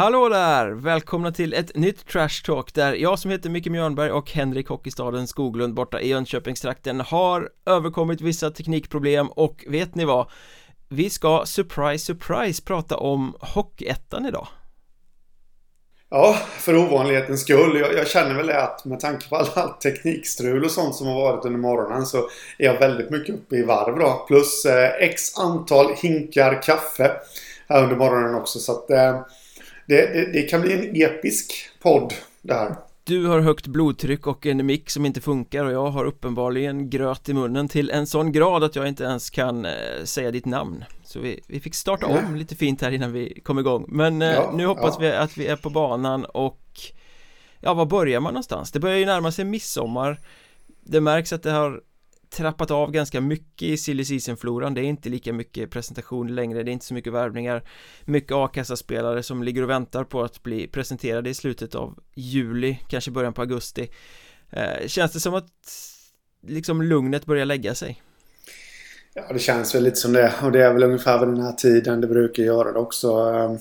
Hallå där! Välkomna till ett nytt Trash Talk där jag som heter Micke Mjörnberg och Henrik Hockeystaden Skoglund borta i Jönköpingstrakten har överkommit vissa teknikproblem och vet ni vad? Vi ska, surprise surprise, prata om Hockeyettan idag Ja, för ovanlighetens skull. Jag, jag, känner väl det att med tanke på all, all teknikstrul och sånt som har varit under morgonen så är jag väldigt mycket uppe i varv då. Plus eh, x antal hinkar kaffe här under morgonen också. Så att eh, det, det, det, kan bli en episk podd det här. Du har högt blodtryck och en mick som inte funkar och jag har uppenbarligen gröt i munnen till en sån grad att jag inte ens kan eh, säga ditt namn Så vi, vi fick starta om lite fint här innan vi kom igång Men eh, ja, nu hoppas ja. vi att vi är på banan och Ja, var börjar man någonstans? Det börjar ju närma sig midsommar Det märks att det har trappat av ganska mycket i silly season-floran Det är inte lika mycket presentation längre Det är inte så mycket värvningar Mycket a-kassaspelare som ligger och väntar på att bli presenterade i slutet av juli Kanske början på augusti eh, Känns det som att liksom lugnet börjar lägga sig? Ja, det känns väl lite som det och det är väl ungefär vid den här tiden det brukar göra det också. Ehm,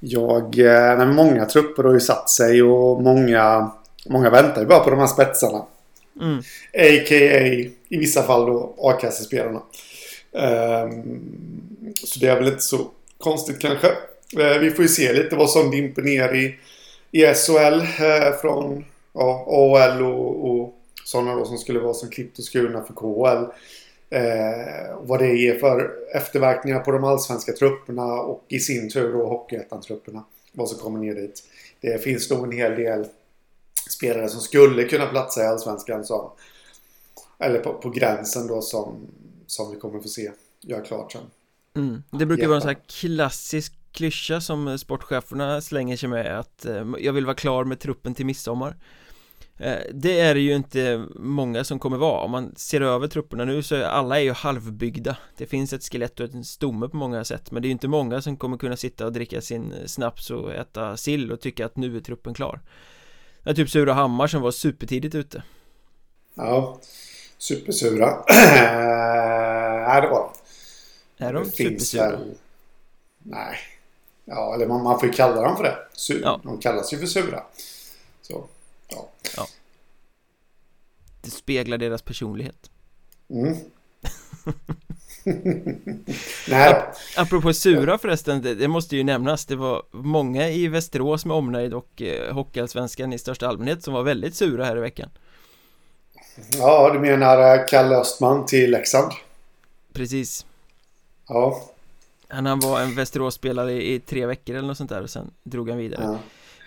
jag, eh, nej, många trupper har ju satt sig och många, många väntar ju bara på de här spetsarna. Mm. A.k.a. i vissa fall då a-kassespelarna. Um, så det är väl inte så konstigt kanske. Uh, vi får ju se lite vad som dimper ner i, i SHL uh, eh, från ja, AHL och, och sådana då som skulle vara som klippt och skurna för KHL. Eh, vad det ger för efterverkningar på de allsvenska trupperna och i sin tur då Hockeyettan-trupperna. Vad som kommer ner dit. Det finns nog en hel del spelare som skulle kunna platsa i Allsvenskan som eller på, på gränsen då som, som vi kommer få se göra klart sen. Mm. Det brukar vara en sån här klassisk klyscha som sportcheferna slänger sig med att eh, jag vill vara klar med truppen till midsommar. Eh, det är det ju inte många som kommer vara. Om man ser över trupperna nu så är alla är ju halvbyggda. Det finns ett skelett och en stomme på många sätt Men det är ju inte många som kommer kunna sitta och dricka sin snaps och äta sill och tycka att nu är truppen klar Ja, typ Surahammar som var supertidigt ute Ja, supersura Nej, det var Är de supersura? Väl... Nej Ja, eller man, man får ju kalla dem för det Sur. Ja. De kallas ju för sura Så, ja. ja Det speglar deras personlighet Mm Nej. Apropå sura förresten, det, det, måste ju nämnas Det var många i Västerås med omnejd och eh, Hockeyallsvenskan i största allmänhet som var väldigt sura här i veckan. Ja, du menar eh, Kalle Östman till Leksand? Precis. Ja. Han, han var en Västerås-spelare i, i, tre veckor eller något sånt där och sen drog han vidare. Ja.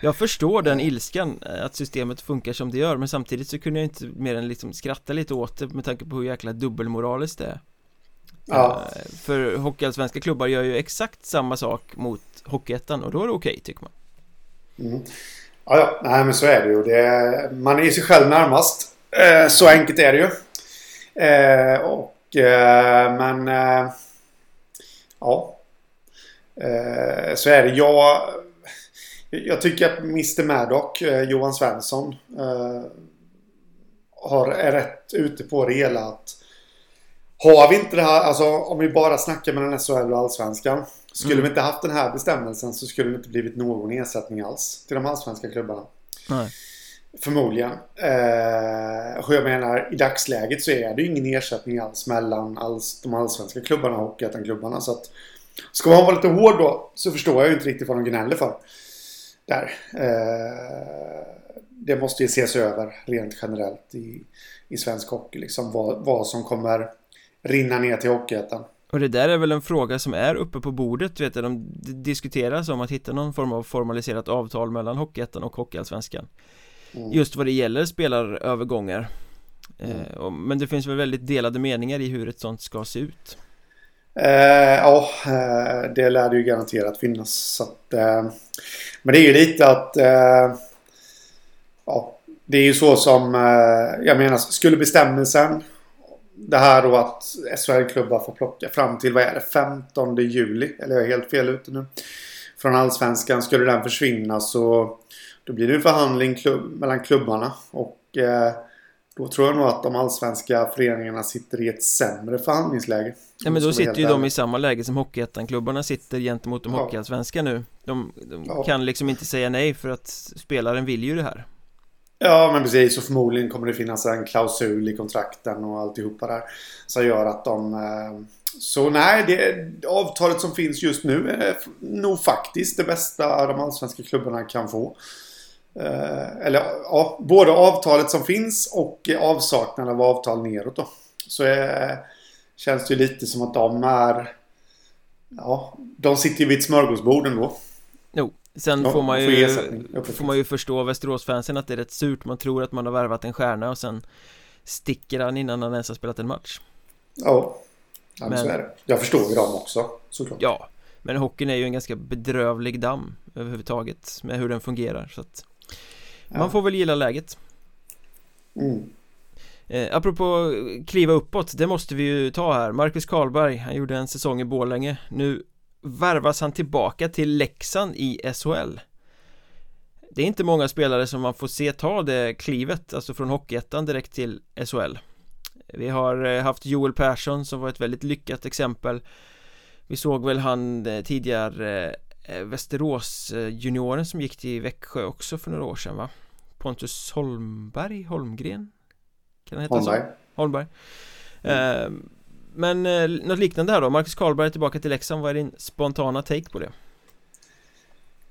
Jag förstår den ilskan, eh, att systemet funkar som det gör Men samtidigt så kunde jag inte mer än liksom skratta lite åt det med tanke på hur jäkla dubbelmoraliskt det är Ja. Eh, för hockeyallsvenska klubbar gör ju exakt samma sak mot Hockeyettan och då är det okej okay, tycker man. Mm. Ja, ja, nej men så är det ju. Det, man är ju sig själv närmast. Eh, så enkelt är det ju. Eh, och eh, men eh, ja. Eh, så är det. Jag, jag tycker att Mr Maddock, Johan Svensson, har, är rätt ute på det hela. Att har vi inte det här, alltså om vi bara snackar med den SHL och Allsvenskan. Skulle mm. vi inte haft den här bestämmelsen så skulle det inte blivit någon ersättning alls till de allsvenska klubbarna. Nej. Förmodligen. Eh, och jag menar, i dagsläget så är det ju ingen ersättning alls mellan alls, de allsvenska klubbarna och Hockeyettan-klubbarna. Så att, ska man vara lite hård då så förstår jag ju inte riktigt vad de gnäller för. Där. Eh, det måste ju ses över rent generellt i, i svensk hockey. Liksom vad, vad som kommer rinna ner till Hockeyettan. Och det där är väl en fråga som är uppe på bordet, vet du, de diskuteras om att hitta någon form av formaliserat avtal mellan Hockeyettan och Hockeyallsvenskan mm. Just vad det gäller spelarövergångar mm. eh, Men det finns väl väldigt delade meningar i hur ett sånt ska se ut eh, Ja, eh, det lär det ju garanterat finnas så att, eh, Men det är ju lite att eh, Ja, det är ju så som eh, Jag menar, skulle bestämmelsen det här då att SHL-klubbar får plocka fram till, vad är det, 15 juli? Eller jag är helt fel ute nu. Från Allsvenskan. Skulle den försvinna så då blir det en förhandling klubb, mellan klubbarna. Och eh, Då tror jag nog att de allsvenska föreningarna sitter i ett sämre förhandlingsläge. Ja men då sitter ju de i samma läge som Hockeyettan-klubbarna sitter gentemot de ja. hockeyallsvenska nu De, de ja. kan liksom inte säga nej för att spelaren vill ju det här Ja men precis och förmodligen kommer det finnas en klausul i kontrakten och alltihopa där Som gör att de eh, Så nej det avtalet som finns just nu är nog faktiskt det bästa de allsvenska klubbarna kan få Eh, eller ja, både avtalet som finns och avsaknaden av avtal neråt då. Så är, känns det ju lite som att de är... Ja, de sitter ju vid ett smörgåsbord ändå. Jo, sen ja, får man ju får man ju förstå Västeråsfansen att det är rätt surt. Man tror att man har värvat en stjärna och sen sticker han innan han ens har spelat en match. Ja, ja men, så är det. Jag förstår ju dem också, såklart. Ja, men hockeyn är ju en ganska bedrövlig damm överhuvudtaget med hur den fungerar. Så att man får väl gilla läget mm. eh, Apropå kliva uppåt, det måste vi ju ta här Marcus Karlberg, han gjorde en säsong i Borlänge Nu värvas han tillbaka till Leksand i SHL Det är inte många spelare som man får se ta det klivet, alltså från Hockeyettan direkt till SHL Vi har eh, haft Joel Persson som var ett väldigt lyckat exempel Vi såg väl han eh, tidigare eh, Västerås junioren som gick till Växjö också för några år sedan va? Pontus Holmberg, Holmgren? Kan han heta Holmberg. så? Holmberg mm. Men eh, något liknande här då, Marcus Karlberg tillbaka till Leksand, vad är din spontana take på det?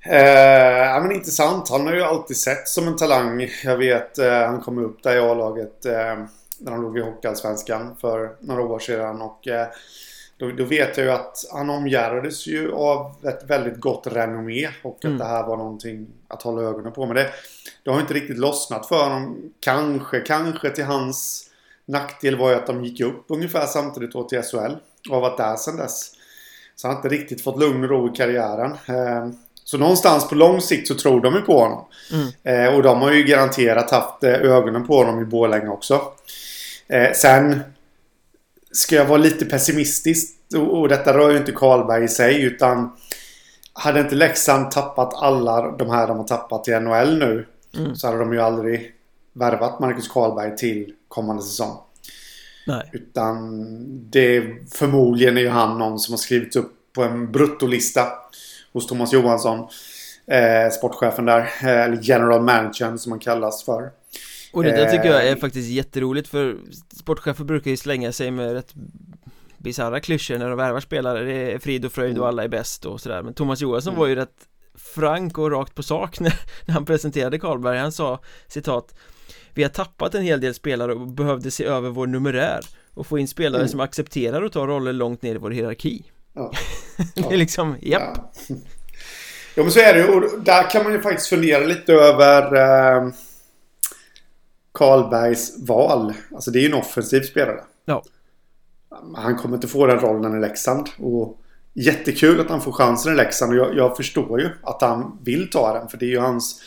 Eh, ja men intressant, han har ju alltid sett som en talang Jag vet, eh, han kom upp där i A-laget eh, När han låg i Hockeyallsvenskan för några år sedan och eh, då, då, vet jag ju att han omgärdades ju av ett väldigt gott renommé och att mm. det här var någonting att hålla ögonen på. Men det, det har inte riktigt lossnat för honom. Kanske, kanske till hans nackdel var ju att de gick upp ungefär samtidigt då till SHL. Och har varit där sedan dess. Så han har inte riktigt fått lugn och ro i karriären. Eh, så någonstans på lång sikt så tror de ju på honom. Mm. Eh, och de har ju garanterat haft eh, ögonen på honom i Borlänge också. Sen ska jag vara lite pessimistisk. Och, och detta rör ju inte Karlberg i sig utan hade inte Leksand tappat alla de här de har tappat i NHL nu mm. så hade de ju aldrig värvat Marcus Karlberg till kommande säsong. Nej. Utan det förmodligen är ju han någon som har skrivits upp på en bruttolista hos Thomas Johansson. Eh, sportchefen där. Eh, eller general managern som han kallas för. Och det där tycker jag är eh, faktiskt jätteroligt för sportchefer brukar ju slänga sig med rätt bisarra klyschor när de värvar spelare Det är frid och fröjd och alla är bäst och sådär Men Thomas Johansson mm. var ju rätt frank och rakt på sak när, när han presenterade Karlberg Han sa citat Vi har tappat en hel del spelare och behövde se över vår numerär och få in spelare mm. som accepterar att ta roller långt ner i vår hierarki ja. Det är liksom, japp ja. ja men så är det och där kan man ju faktiskt fundera lite över eh, Karlbergs val Alltså det är ju en offensiv spelare Ja han kommer inte få den rollen i Leksand. Och jättekul att han får chansen i Leksand. Och jag, jag, förstår ju att han vill ta den. För det är ju hans...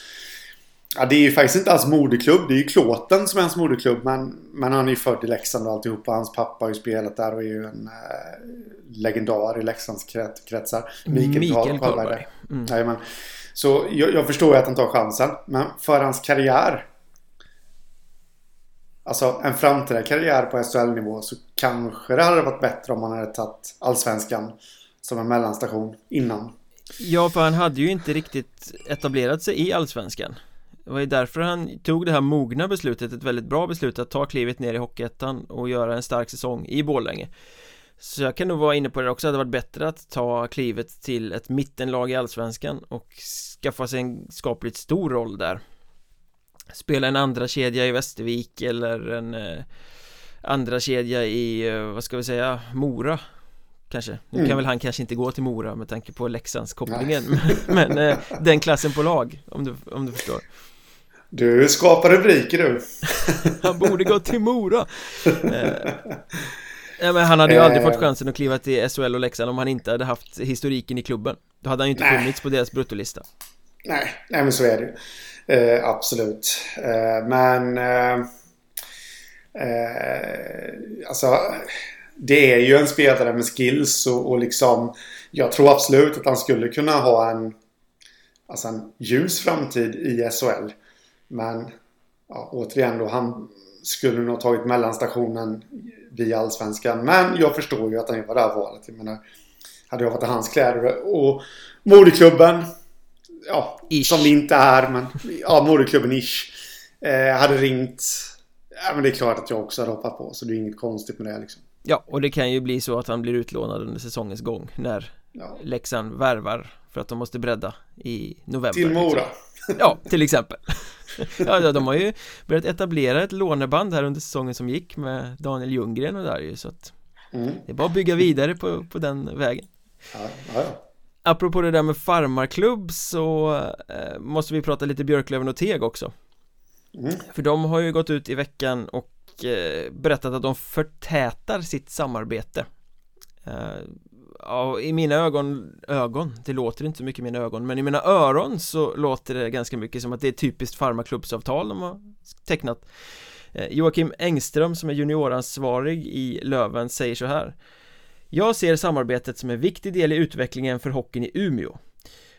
Ja, det är ju faktiskt inte hans moderklubb. Det är ju Klåten som är hans moderklubb. Men, men han är ju född i Leksand och alltihopa. Hans pappa har ju spelat där och är ju en eh, legendar i Leksands kretsar. Mikael, Mikael Karlberg. Mm. Så jag, jag förstår ju att han tar chansen. Men för hans karriär Alltså en framtida karriär på SHL-nivå så kanske det hade varit bättre om man hade tagit Allsvenskan som en mellanstation innan. Ja, för han hade ju inte riktigt etablerat sig i Allsvenskan. Det var ju därför han tog det här mogna beslutet, ett väldigt bra beslut att ta klivet ner i Hockeyettan och göra en stark säsong i Borlänge. Så jag kan nog vara inne på det också, det hade varit bättre att ta klivet till ett mittenlag i Allsvenskan och skaffa sig en skapligt stor roll där spela en andra kedja i Västervik eller en eh, andra kedja i, eh, vad ska vi säga, Mora Kanske, nu mm. kan väl han kanske inte gå till Mora med tanke på Leksands kopplingen Men eh, den klassen på lag, om du, om du förstår Du skapar rubriker du Han borde gå till Mora eh, Ja, men han hade ju aldrig fått eh. chansen att kliva till SHL och Leksand om han inte hade haft historiken i klubben Då hade han ju inte nej. funnits på deras bruttolista Nej, nej men så är det Eh, absolut. Eh, men... Eh, eh, alltså... Det är ju en spelare med skills och, och liksom... Jag tror absolut att han skulle kunna ha en... Alltså en ljus framtid i SHL. Men... Ja, återigen då, han... skulle nog ha tagit mellanstationen via Allsvenskan. Men jag förstår ju att han gör det här valet. Jag menar, hade jag varit i hans kläder och moderklubben, ja, ish. som det inte är, men ja, moderklubben ish, eh, hade ringt. Ja, men det är klart att jag också hade hoppat på, så det är inget konstigt med det liksom. Ja, och det kan ju bli så att han blir utlånad under säsongens gång när ja. Leksand värvar för att de måste bredda i november. Till Mora. Liksom. Ja, till exempel. ja, de har ju börjat etablera ett låneband här under säsongen som gick med Daniel Ljunggren och där ju så att mm. det är bara att bygga vidare på, på den vägen. Ja, ja, ja. Apropå det där med farmarklubb så eh, måste vi prata lite Björklöven och Teg också. Mm. För de har ju gått ut i veckan och eh, berättat att de förtätar sitt samarbete eh, ja, i mina ögon, ögon, det låter inte så mycket i mina ögon men i mina öron så låter det ganska mycket som att det är typiskt farmaklubbsavtal de har tecknat. Eh, Joakim Engström som är junioransvarig i Löven säger så här. Jag ser samarbetet som en viktig del i utvecklingen för hockeyn i Umeå.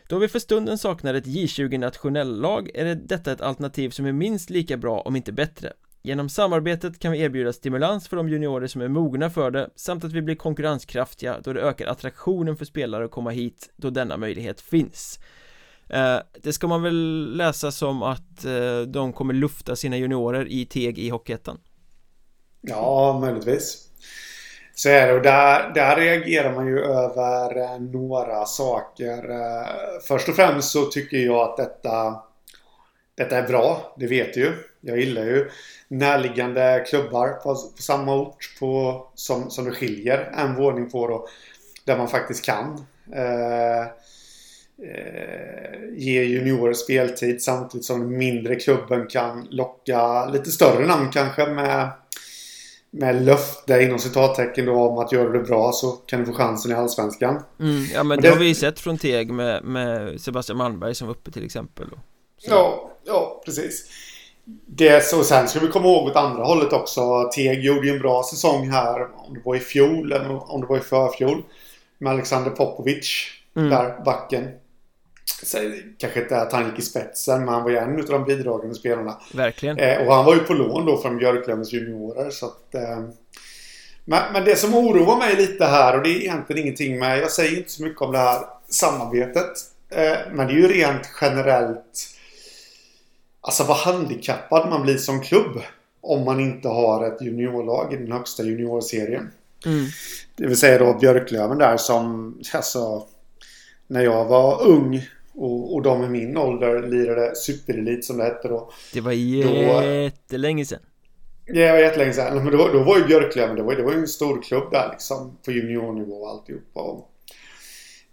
Då vi för stunden saknar ett J20 nationellag är det detta ett alternativ som är minst lika bra om inte bättre. Genom samarbetet kan vi erbjuda stimulans för de juniorer som är mogna för det samt att vi blir konkurrenskraftiga då det ökar attraktionen för spelare att komma hit då denna möjlighet finns. Eh, Det ska man väl läsa som att eh, de kommer lufta sina juniorer i Teg i Hockeyettan. Ja, möjligtvis. Så är det och där, där reagerar man ju över eh, några saker. Eh, först och främst så tycker jag att detta detta är bra, det vet du ju Jag gillar ju närliggande klubbar på, på samma ort på, som, som det skiljer en våning på då. Där man faktiskt kan eh, eh, ge juniorer speltid samtidigt som den mindre klubben kan locka lite större namn kanske med med löfte inom citattecken då om att göra det bra så kan du få chansen i Allsvenskan. Mm, ja men det, det, har vi ju sett från Teg med, med Sebastian Malmberg som var uppe till exempel. Då. Ja precis. Det, så sen ska vi komma ihåg åt andra hållet också. Teg gjorde ju en bra säsong här. Om det var i fjol eller om det var i förfjol. Med Alexander Popovic. Mm. Där, backen. Så, kanske inte är tank i spetsen, men han var ju en av de bidragande spelarna. Verkligen. Eh, och han var ju på lån då från Björklövens juniorer. Så att, eh, men, men, det som oroar mig lite här, och det är egentligen ingenting med... Jag säger inte så mycket om det här samarbetet. Eh, men det är ju rent generellt Alltså vad handikappad man blir som klubb. Om man inte har ett juniorlag i den högsta juniorserien. Mm. Det vill säga då Björklöven där som, alltså. När jag var ung och, och de i min ålder lirade superelit som det hette då. Det var jättelänge sedan. Det var jättelänge sedan. Men då, då var ju Björklöven, det var, det var ju en stor klubb där liksom. På juniornivå och alltihopa. Och,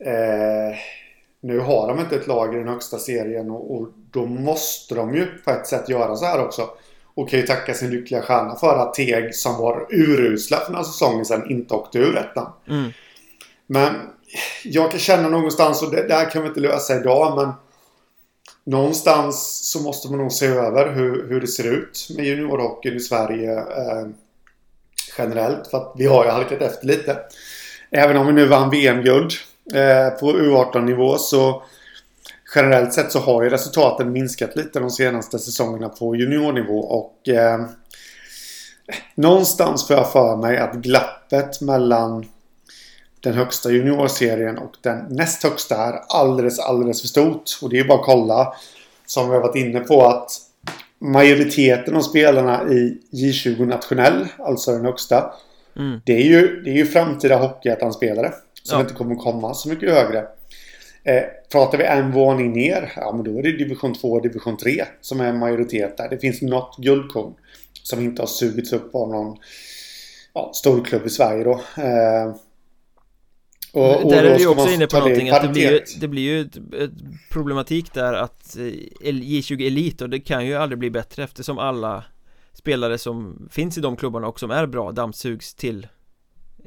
eh, nu har de inte ett lag i den högsta serien och, och då måste de ju på ett sätt göra så här också. Och kan ju tacka sin lyckliga stjärna för att Teg som var urusla för några säsonger sedan inte åkte ur ettan. Mm. Men jag kan känna någonstans, och det där kan vi inte lösa idag, men någonstans så måste man nog se över hur, hur det ser ut med juniorhockeyn i Sverige eh, generellt. För att vi har ju halkat efter lite. Även om vi nu vann VM-guld på U18-nivå så generellt sett så har ju resultaten minskat lite de senaste säsongerna på juniornivå och eh, någonstans får jag för mig att glappet mellan den högsta juniorserien och den näst högsta är alldeles, alldeles för stort. Och det är bara att kolla, som vi har varit inne på, att majoriteten av spelarna i J20 nationell, alltså den högsta, mm. det, är ju, det är ju framtida Hockeyettan-spelare som ja. inte kommer komma så mycket högre. Eh, pratar vi en våning ner, ja men då är det division 2 och division 3 som är en majoritet där. Det finns något guldkorn som inte har sugits upp av någon ja, storklubb i Sverige då. Eh, och, och där är vi också inne på någonting att det blir, ju, det blir ju ett, problematik där att eh, J20 Elit och det kan ju aldrig bli bättre eftersom alla spelare som finns i de klubbarna och som är bra dammsugs till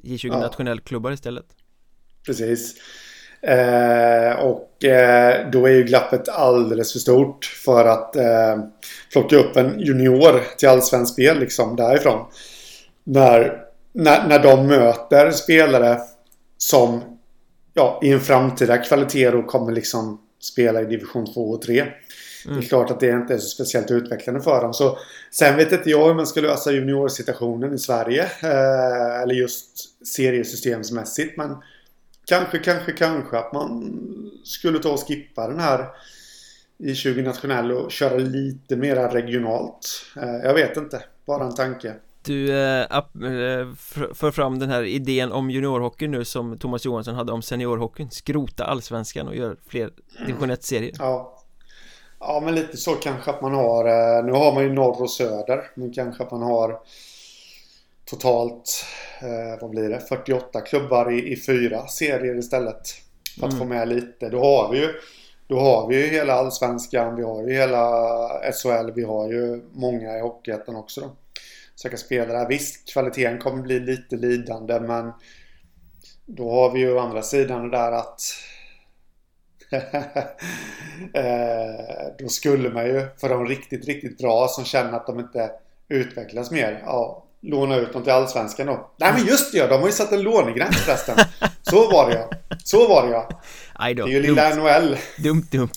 J20 ja. nationell klubbar istället. Precis. Eh, och eh, då är ju glappet alldeles för stort för att eh, plocka upp en junior till allsvensk spel liksom därifrån. När, när, när de möter spelare som ja, i en framtida kvalitet då kommer liksom spela i division 2 och 3. Mm. Det är klart att det inte är så speciellt utvecklande för dem. Så, sen vet inte jag hur man ska lösa juniorsituationen i Sverige. Eh, eller just seriesystemsmässigt. Men kanske, kanske, kanske att man skulle ta och skippa den här i 20 nationell och köra lite mera regionalt. Eh, jag vet inte, bara en tanke. Du äh, för fram den här idén om juniorhockey nu som Thomas Johansson hade om seniorhockeyn Skrota allsvenskan och gör fler division 1-serier Ja Ja men lite så kanske att man har Nu har man ju norr och söder Men kanske att man har Totalt eh, Vad blir det? 48 klubbar i, i fyra serier istället För att mm. få med lite Då har vi ju Då har vi ju hela allsvenskan Vi har ju hela SHL Vi har ju många i Hockeyettan också då söka spelare. Visst, kvaliteten kommer bli lite lidande men då har vi ju å andra sidan det där att eh, då skulle man ju för de riktigt, riktigt bra som känner att de inte utvecklas mer. Ja, låna ut dem till Allsvenskan då. Nej men just det ja, de har ju satt en lånegräns förresten. Så var det ja. Så var det ja. Det är ju lilla NHL. Dumt, dumt.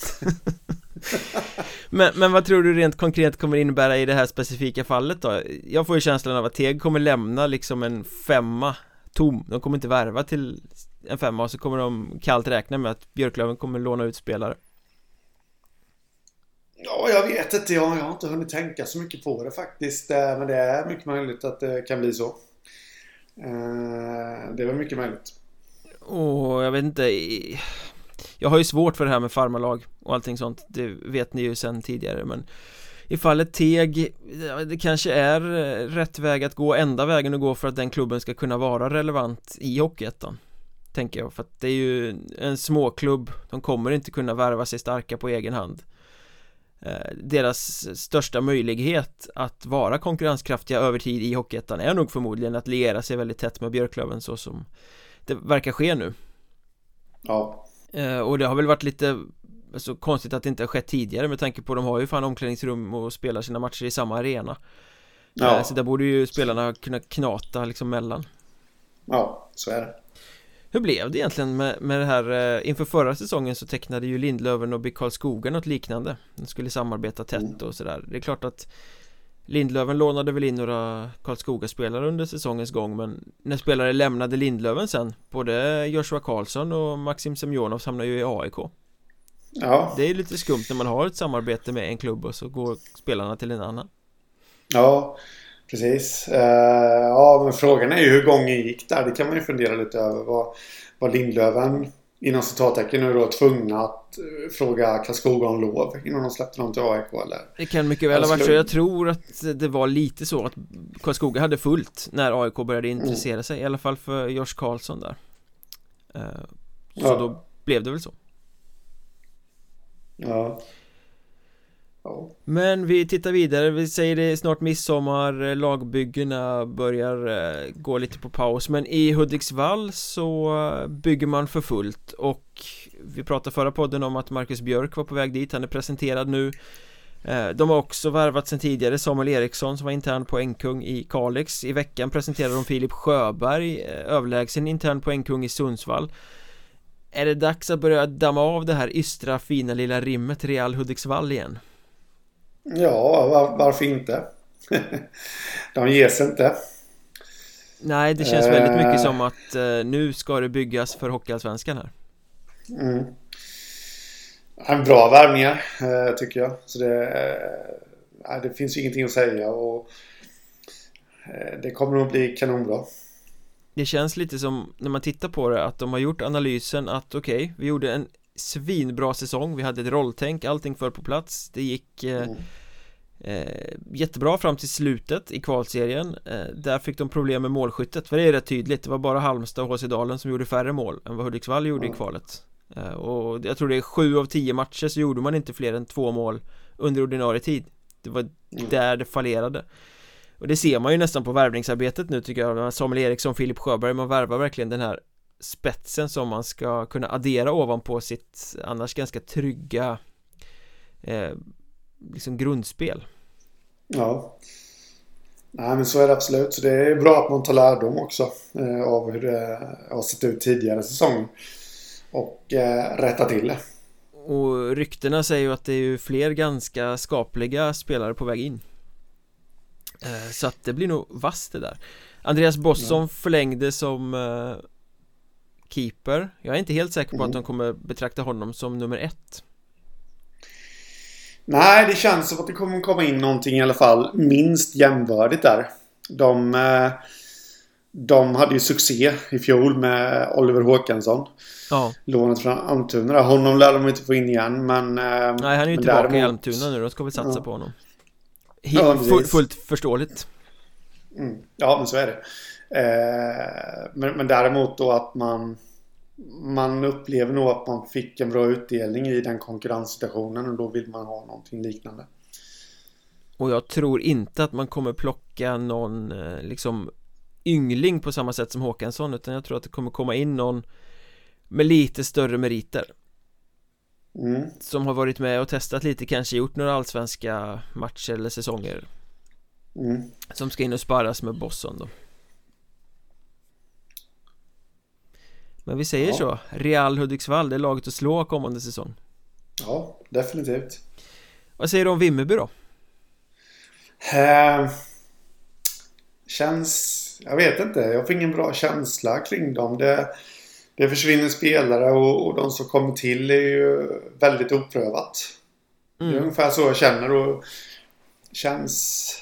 men, men vad tror du rent konkret kommer innebära i det här specifika fallet då? Jag får ju känslan av att Teg kommer lämna liksom en femma tom De kommer inte värva till en femma och så kommer de kallt räkna med att Björklöven kommer låna ut spelare Ja, jag vet inte. Jag, jag har inte hunnit tänka så mycket på det faktiskt. Eh, men det är mycket möjligt att det kan bli så. Eh, det är väl mycket möjligt. Och jag vet inte jag har ju svårt för det här med farmarlag och allting sånt Det vet ni ju sen tidigare men I fallet Teg Det kanske är eh, rätt väg att gå Enda vägen att gå för att den klubben ska kunna vara relevant i Hockeyettan Tänker jag för att det är ju en småklubb De kommer inte kunna värva sig starka på egen hand deras största möjlighet att vara konkurrenskraftiga över tid i Hockeyettan är nog förmodligen att liera sig väldigt tätt med Björklöven så som det verkar ske nu. Ja. Eh, och det har väl varit lite alltså, konstigt att det inte har skett tidigare med tanke på att de har ju fan omklädningsrum och spelar sina matcher i samma arena. Ja. Eh, så där borde ju spelarna kunna knata liksom mellan. Ja, så är det Hur blev det egentligen med, med det här eh, Inför förra säsongen så tecknade ju Lindlöven och BIK Karlskoga något liknande. De skulle samarbeta tätt mm. och sådär. Det är klart att Lindlöven lånade väl in några Karlskoga-spelare under säsongens gång men när spelare lämnade Lindlöven sen både Joshua Karlsson och Maxim Semjonov hamnar ju i AIK Ja. Det är lite skumt när man har ett samarbete med en klubb och så går spelarna till en annan. Ja Precis uh, Ja men frågan är ju hur gången gick där Det kan man ju fundera lite över vad, vad Lindlöven inom citattecken nu då tvungna att eh, fråga Karlskoga om lov innan de släppte dem till AIK eller? Det kan mycket väl ha varit så. Jag tror att det var lite så att Karlskoga hade fullt när AIK började intressera mm. sig. I alla fall för Josh Karlsson där. Eh, så ja. då blev det väl så. Ja. Men vi tittar vidare, vi säger det är snart midsommar, eh, lagbyggena börjar eh, gå lite på paus. Men i Hudiksvall så eh, bygger man för fullt. Och vi pratade förra podden om att Marcus Björk var på väg dit, han är presenterad nu. De har också värvat sen tidigare Samuel Eriksson som var intern poängkung i Kalix. I veckan presenterade de Filip Sjöberg Överlägsen intern poängkung i Sundsvall. Är det dags att börja damma av det här ystra fina lilla rimmet Real Hudiksvall igen? Ja, var, varför inte? De ges inte. Nej, det känns väldigt mycket eh. som att uh, nu ska det byggas för Hockeyallsvenskan här. Mm. En bra värvningar, uh, tycker jag. Så det, uh, det finns ju ingenting att säga och det kommer nog bli kanonbra. Det känns lite som när man tittar på det att de har gjort analysen att okej, okay, vi gjorde en svinbra säsong, vi hade ett rolltänk, allting föll på plats. Det gick eh, mm. eh, jättebra fram till slutet i kvalserien. Eh, Där fick de problem med målskyttet, för det är rätt tydligt. Det var bara Halmstad och HC Dalen som gjorde färre mål än vad Hudiksvall gjorde mm. i kvalet. Eh, Och jag tror det är sju av tio matcher så gjorde man inte fler än två mål under ordinarie tid. Det var mm. där det fallerade. Och det ser man ju nästan på värvningsarbetet nu tycker jag. Samuel Eriksson, Filip Sjöberg, man värvar verkligen den här spetsen som man ska kunna addera ovanpå sitt annars ganska trygga eh, liksom grundspel. Ja. Nej men så är det absolut. Så det är bra att man tar lärdom också eh, av hur det har sett ut tidigare säsong och eh, rätta till det. Och ryktena säger ju att det är ju fler ganska skapliga spelare på väg in. Eh, Så att det blir nog vasst det där. Andreas Bosson ja. förlängde som eh, Keeper Jag är inte helt säker på mm. att de kommer betrakta honom som nummer ett Nej, det känns som att det kommer komma in någonting i alla fall minst jämvördigt där. De, eh, de hade ju succé i fjol med Oliver Håkansson. Ja. Lånet från Almtuna. Honom lär de inte få in igen men... Eh, Nej, han är ju tillbaka däremot... i Almtuna nu. De ska väl satsa ja. på honom. ja, fullt förståeligt. Mm. Ja, men så är det. Eh, men, men däremot då att man man upplever nog att man fick en bra utdelning i den konkurrenssituationen och då vill man ha någonting liknande. Och jag tror inte att man kommer plocka någon eh, liksom yngling på samma sätt som Håkansson utan jag tror att det kommer komma in någon med lite större meriter mm. Som har varit med och testat lite, kanske gjort några allsvenska matcher eller säsonger mm. Som ska in och sparras med Bosson då Men vi säger ja. så, Real Hudiksvall, det är laget att slå kommande säsong Ja, definitivt Vad säger du om Vimmerby då? Eh, känns... Jag vet inte, jag får ingen bra känsla kring dem det, det försvinner spelare och, och de som kommer till är ju väldigt oprövat mm. Det är mm. ungefär så jag känner och Känns...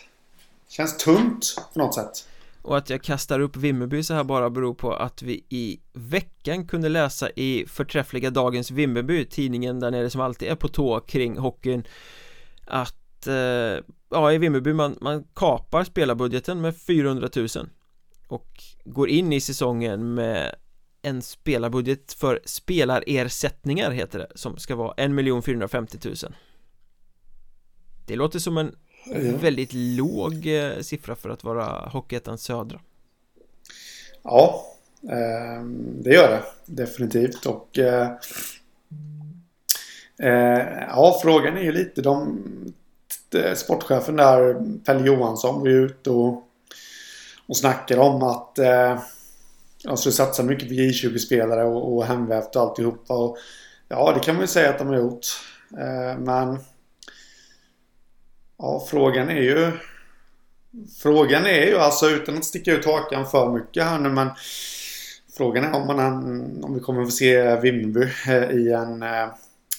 Känns tunt på något sätt och att jag kastar upp Vimmerby så här bara beror på att vi i veckan kunde läsa i förträffliga Dagens Vimmerby Tidningen där nere som alltid är på tå kring hockeyn Att eh, ja i Vimmerby man, man kapar spelarbudgeten med 400 000 Och går in i säsongen med en spelarbudget för spelarersättningar heter det Som ska vara 1 450 000 Det låter som en Ja. Väldigt låg eh, siffra för att vara Hockeyettans södra. Ja, eh, det gör det definitivt och eh, eh ja, frågan är ju lite de sportchefen där, Pelle Johansson, var ju ute och, och snackade om att eh, de skulle satsa mycket på J20-spelare och, och hemvävt och alltihopa. Och, ja, det kan man ju säga att de har gjort. Eh, men Ja, frågan är ju... Frågan är ju alltså utan att sticka ut hakan för mycket här nu men Frågan är om, man, om vi kommer att få se Vimmerby eh, i en eh,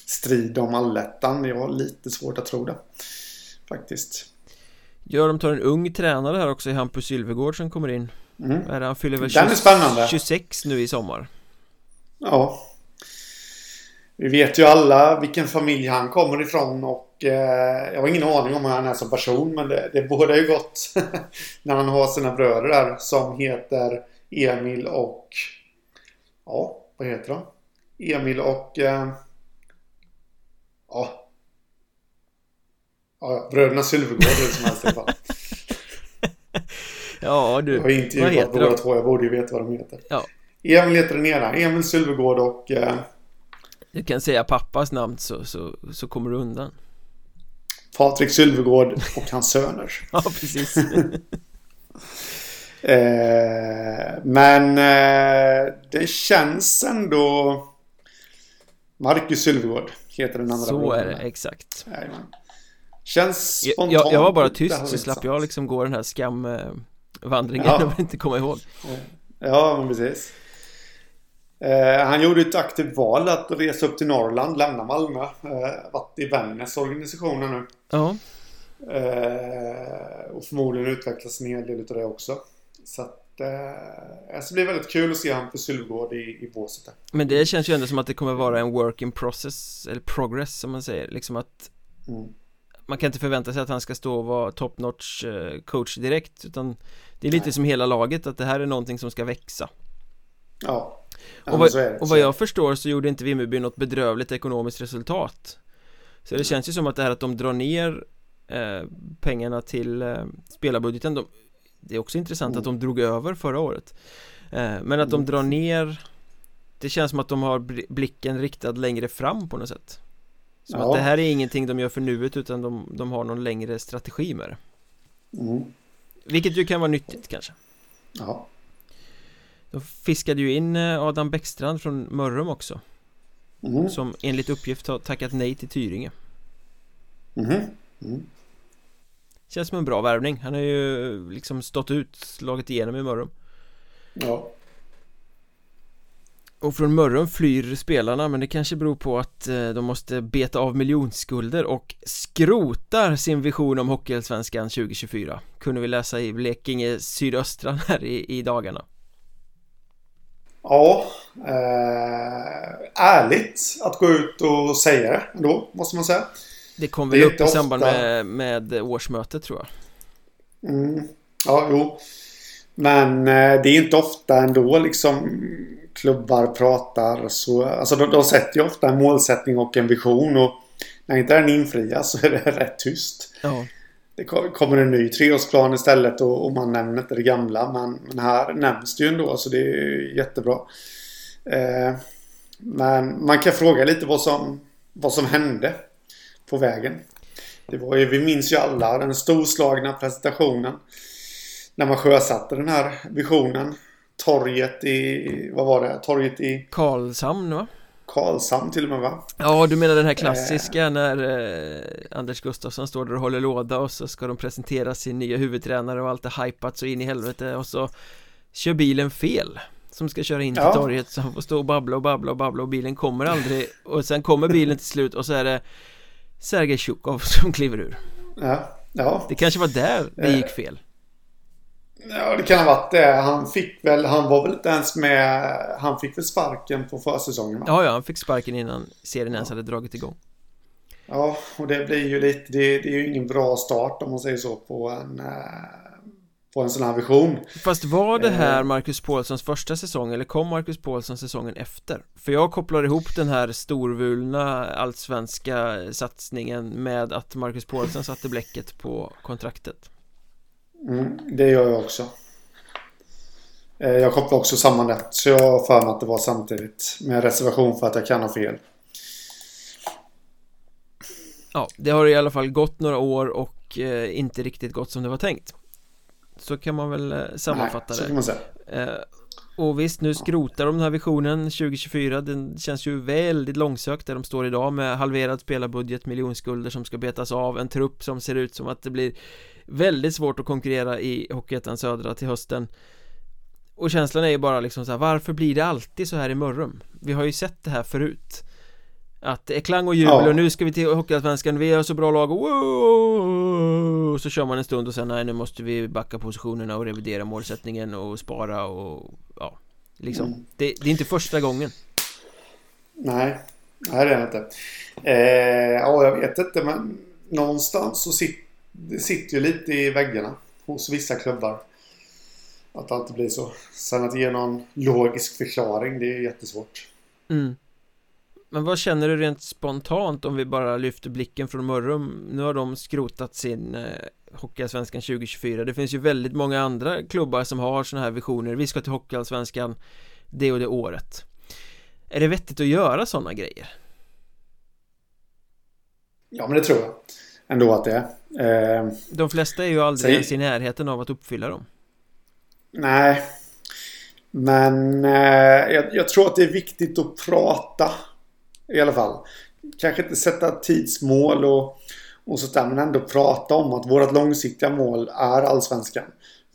strid om allettan. Jag har lite svårt att tro det. Faktiskt. Ja, de tar en ung tränare här också i Hampus Sylvegård som kommer in. Mm. Han fyller väl 20, 26 nu i sommar. Ja. Vi vet ju alla vilken familj han kommer ifrån och eh, jag har ingen aning om hur han är som person men det, det båda ju gott när han har sina bröder där som heter Emil och ja, vad heter de? Emil och eh, ja Ja, bröderna Sylvegård det som helst i alla fall. ja, du. Jag har intervjuat båda två. Jag borde ju veta vad de heter. Ja. Emil heter den ena. Emil Sylvegård och eh, du kan säga pappas namn så, så, så kommer du undan. Patrik Sylvegård och hans söner. Ja, precis. Eh, Men eh, det känns ändå Marcus Sylvegård heter den andra Så är det, exakt. Jajamän. Känns spontant jag, jag var bara tyst så slapp jag liksom gå den här skamvandringen ja. jag vill inte komma ihåg. Ja, men precis Eh, han gjorde ett aktivt val att resa upp till Norrland, lämna Malmö. Eh, varit i Vännäs organisationen nu. Ja. Eh, och förmodligen utvecklas en hel del av det också. Så att eh, det blir väldigt kul att se honom på Sylvgård i, i båset Men det känns ju ändå som att det kommer vara en work in process Eller progress som man säger Liksom att mm. Man kan inte förvänta sig att han ska stå och vara top notch coach direkt Utan Det är lite Nej. som hela laget att det här är någonting som ska växa Ja och, vad, och vad jag förstår så gjorde inte Vimmerby något bedrövligt ekonomiskt resultat Så det känns ju som att det här att de drar ner eh, pengarna till eh, spelarbudgeten de, Det är också intressant mm. att de drog över förra året eh, Men att de mm. drar ner Det känns som att de har blicken riktad längre fram på något sätt Som ja. att det här är ingenting de gör för nuet utan de, de har någon längre strategi med det mm. Vilket ju kan vara nyttigt kanske Ja de fiskade ju in eh, Adam Bäckstrand från Mörrum också. Mm. Som enligt uppgift har tackat nej till Tyringe. Mm. Mm. Känns som en bra värvning. Han har ju liksom stått ut, slagit igenom i Mörrum. Ja. Och från Mörrum flyr spelarna men det kanske beror på att eh, de måste beta av miljonskulder och skrotar sin vision om Hockeyallsvenskan 2024 Kunde vi läsa i Blekinge Sydöstra här i, i dagarna Ja, eh, ärligt att gå ut och säga det ändå, måste man säga. Det kom väl upp i samband med, med årsmötet tror jag. Mm, ja, jo. Men eh, det är inte ofta ändå liksom klubbar pratar så. Alltså de, de sätter ju ofta en målsättning och en vision och när inte den infrias så är det rätt tyst. Ja. Det kommer en ny treårsplan istället och, och man nämner inte det gamla. Men, men, här nämns det ju ändå så det är jättebra. Eh, men man kan fråga lite vad som, vad som hände på vägen. Det var ju, vi minns ju alla den storslagna presentationen. När man sjösatte den här visionen. Torget i, vad var det? Torget i... Karlshamn va? Karlshamn till och med va? Ja, du menar den här klassiska eh. när eh, Anders Gustafsson står där och håller låda och så ska de presentera sin nya huvudtränare och allt är hypat så in i helvete och så kör bilen fel som ska köra in till ja. torget så han får stå och babbla och babbla och babbla och bilen kommer aldrig och sen kommer bilen till slut och så är det Sergej Tjukov som kliver ur Ja, ja Det kanske var där det gick fel Ja, det kan ha varit det. Han fick väl, han var väl inte ens med, han fick väl sparken på försäsongen va? Ja, ja, han fick sparken innan serien ens hade dragit igång. Ja, och det blir ju lite, det, det är ju ingen bra start om man säger så på en, eh, på en sån här vision. Fast var det här eh. Marcus Paulssons första säsong eller kom Marcus Paulsson säsongen efter? För jag kopplar ihop den här storvulna allsvenska satsningen med att Marcus Paulsson satte bläcket på kontraktet. Mm, det gör jag också. Eh, jag kopplar också samman det. Så jag har för mig att det var samtidigt. Med reservation för att jag kan ha fel. Ja, det har i alla fall gått några år och eh, inte riktigt gått som det var tänkt. Så kan man väl eh, sammanfatta Nej, så kan man säga. Eh, och visst, nu skrotar de den här visionen 2024 Den känns ju väldigt långsökt där de står idag med halverad spelarbudget, miljonskulder som ska betas av En trupp som ser ut som att det blir väldigt svårt att konkurrera i Hockeyettan Södra till hösten Och känslan är ju bara liksom så här, varför blir det alltid så här i Mörrum? Vi har ju sett det här förut Att det är klang och jubel ja. och nu ska vi till Hockeyallsvenskan, vi har så bra lag, wow! Så kör man en stund och sen nej nu måste vi backa positionerna och revidera målsättningen och spara och ja Liksom, mm. det, det, är inte första gången Nej, nej det är det inte eh, Ja, jag vet inte men Någonstans så sitter det sitter ju lite i väggarna hos vissa klubbar. Att det alltid blir så. Sen att ge någon logisk förklaring, det är jättesvårt. Mm. Men vad känner du rent spontant om vi bara lyfter blicken från Mörrum? Nu har de skrotat sin eh, Hockeyallsvenskan 2024 Det finns ju väldigt många andra klubbar som har sådana här visioner Vi ska till Hockeyallsvenskan det och det året Är det vettigt att göra sådana grejer? Ja men det tror jag ändå att det är. Eh, De flesta är ju aldrig ens i närheten av att uppfylla dem. Nej. Men eh, jag, jag, tror att det är viktigt att prata. I alla fall. Kanske inte sätta tidsmål och, och sånt där. Men ändå prata om att vårt långsiktiga mål är allsvenskan.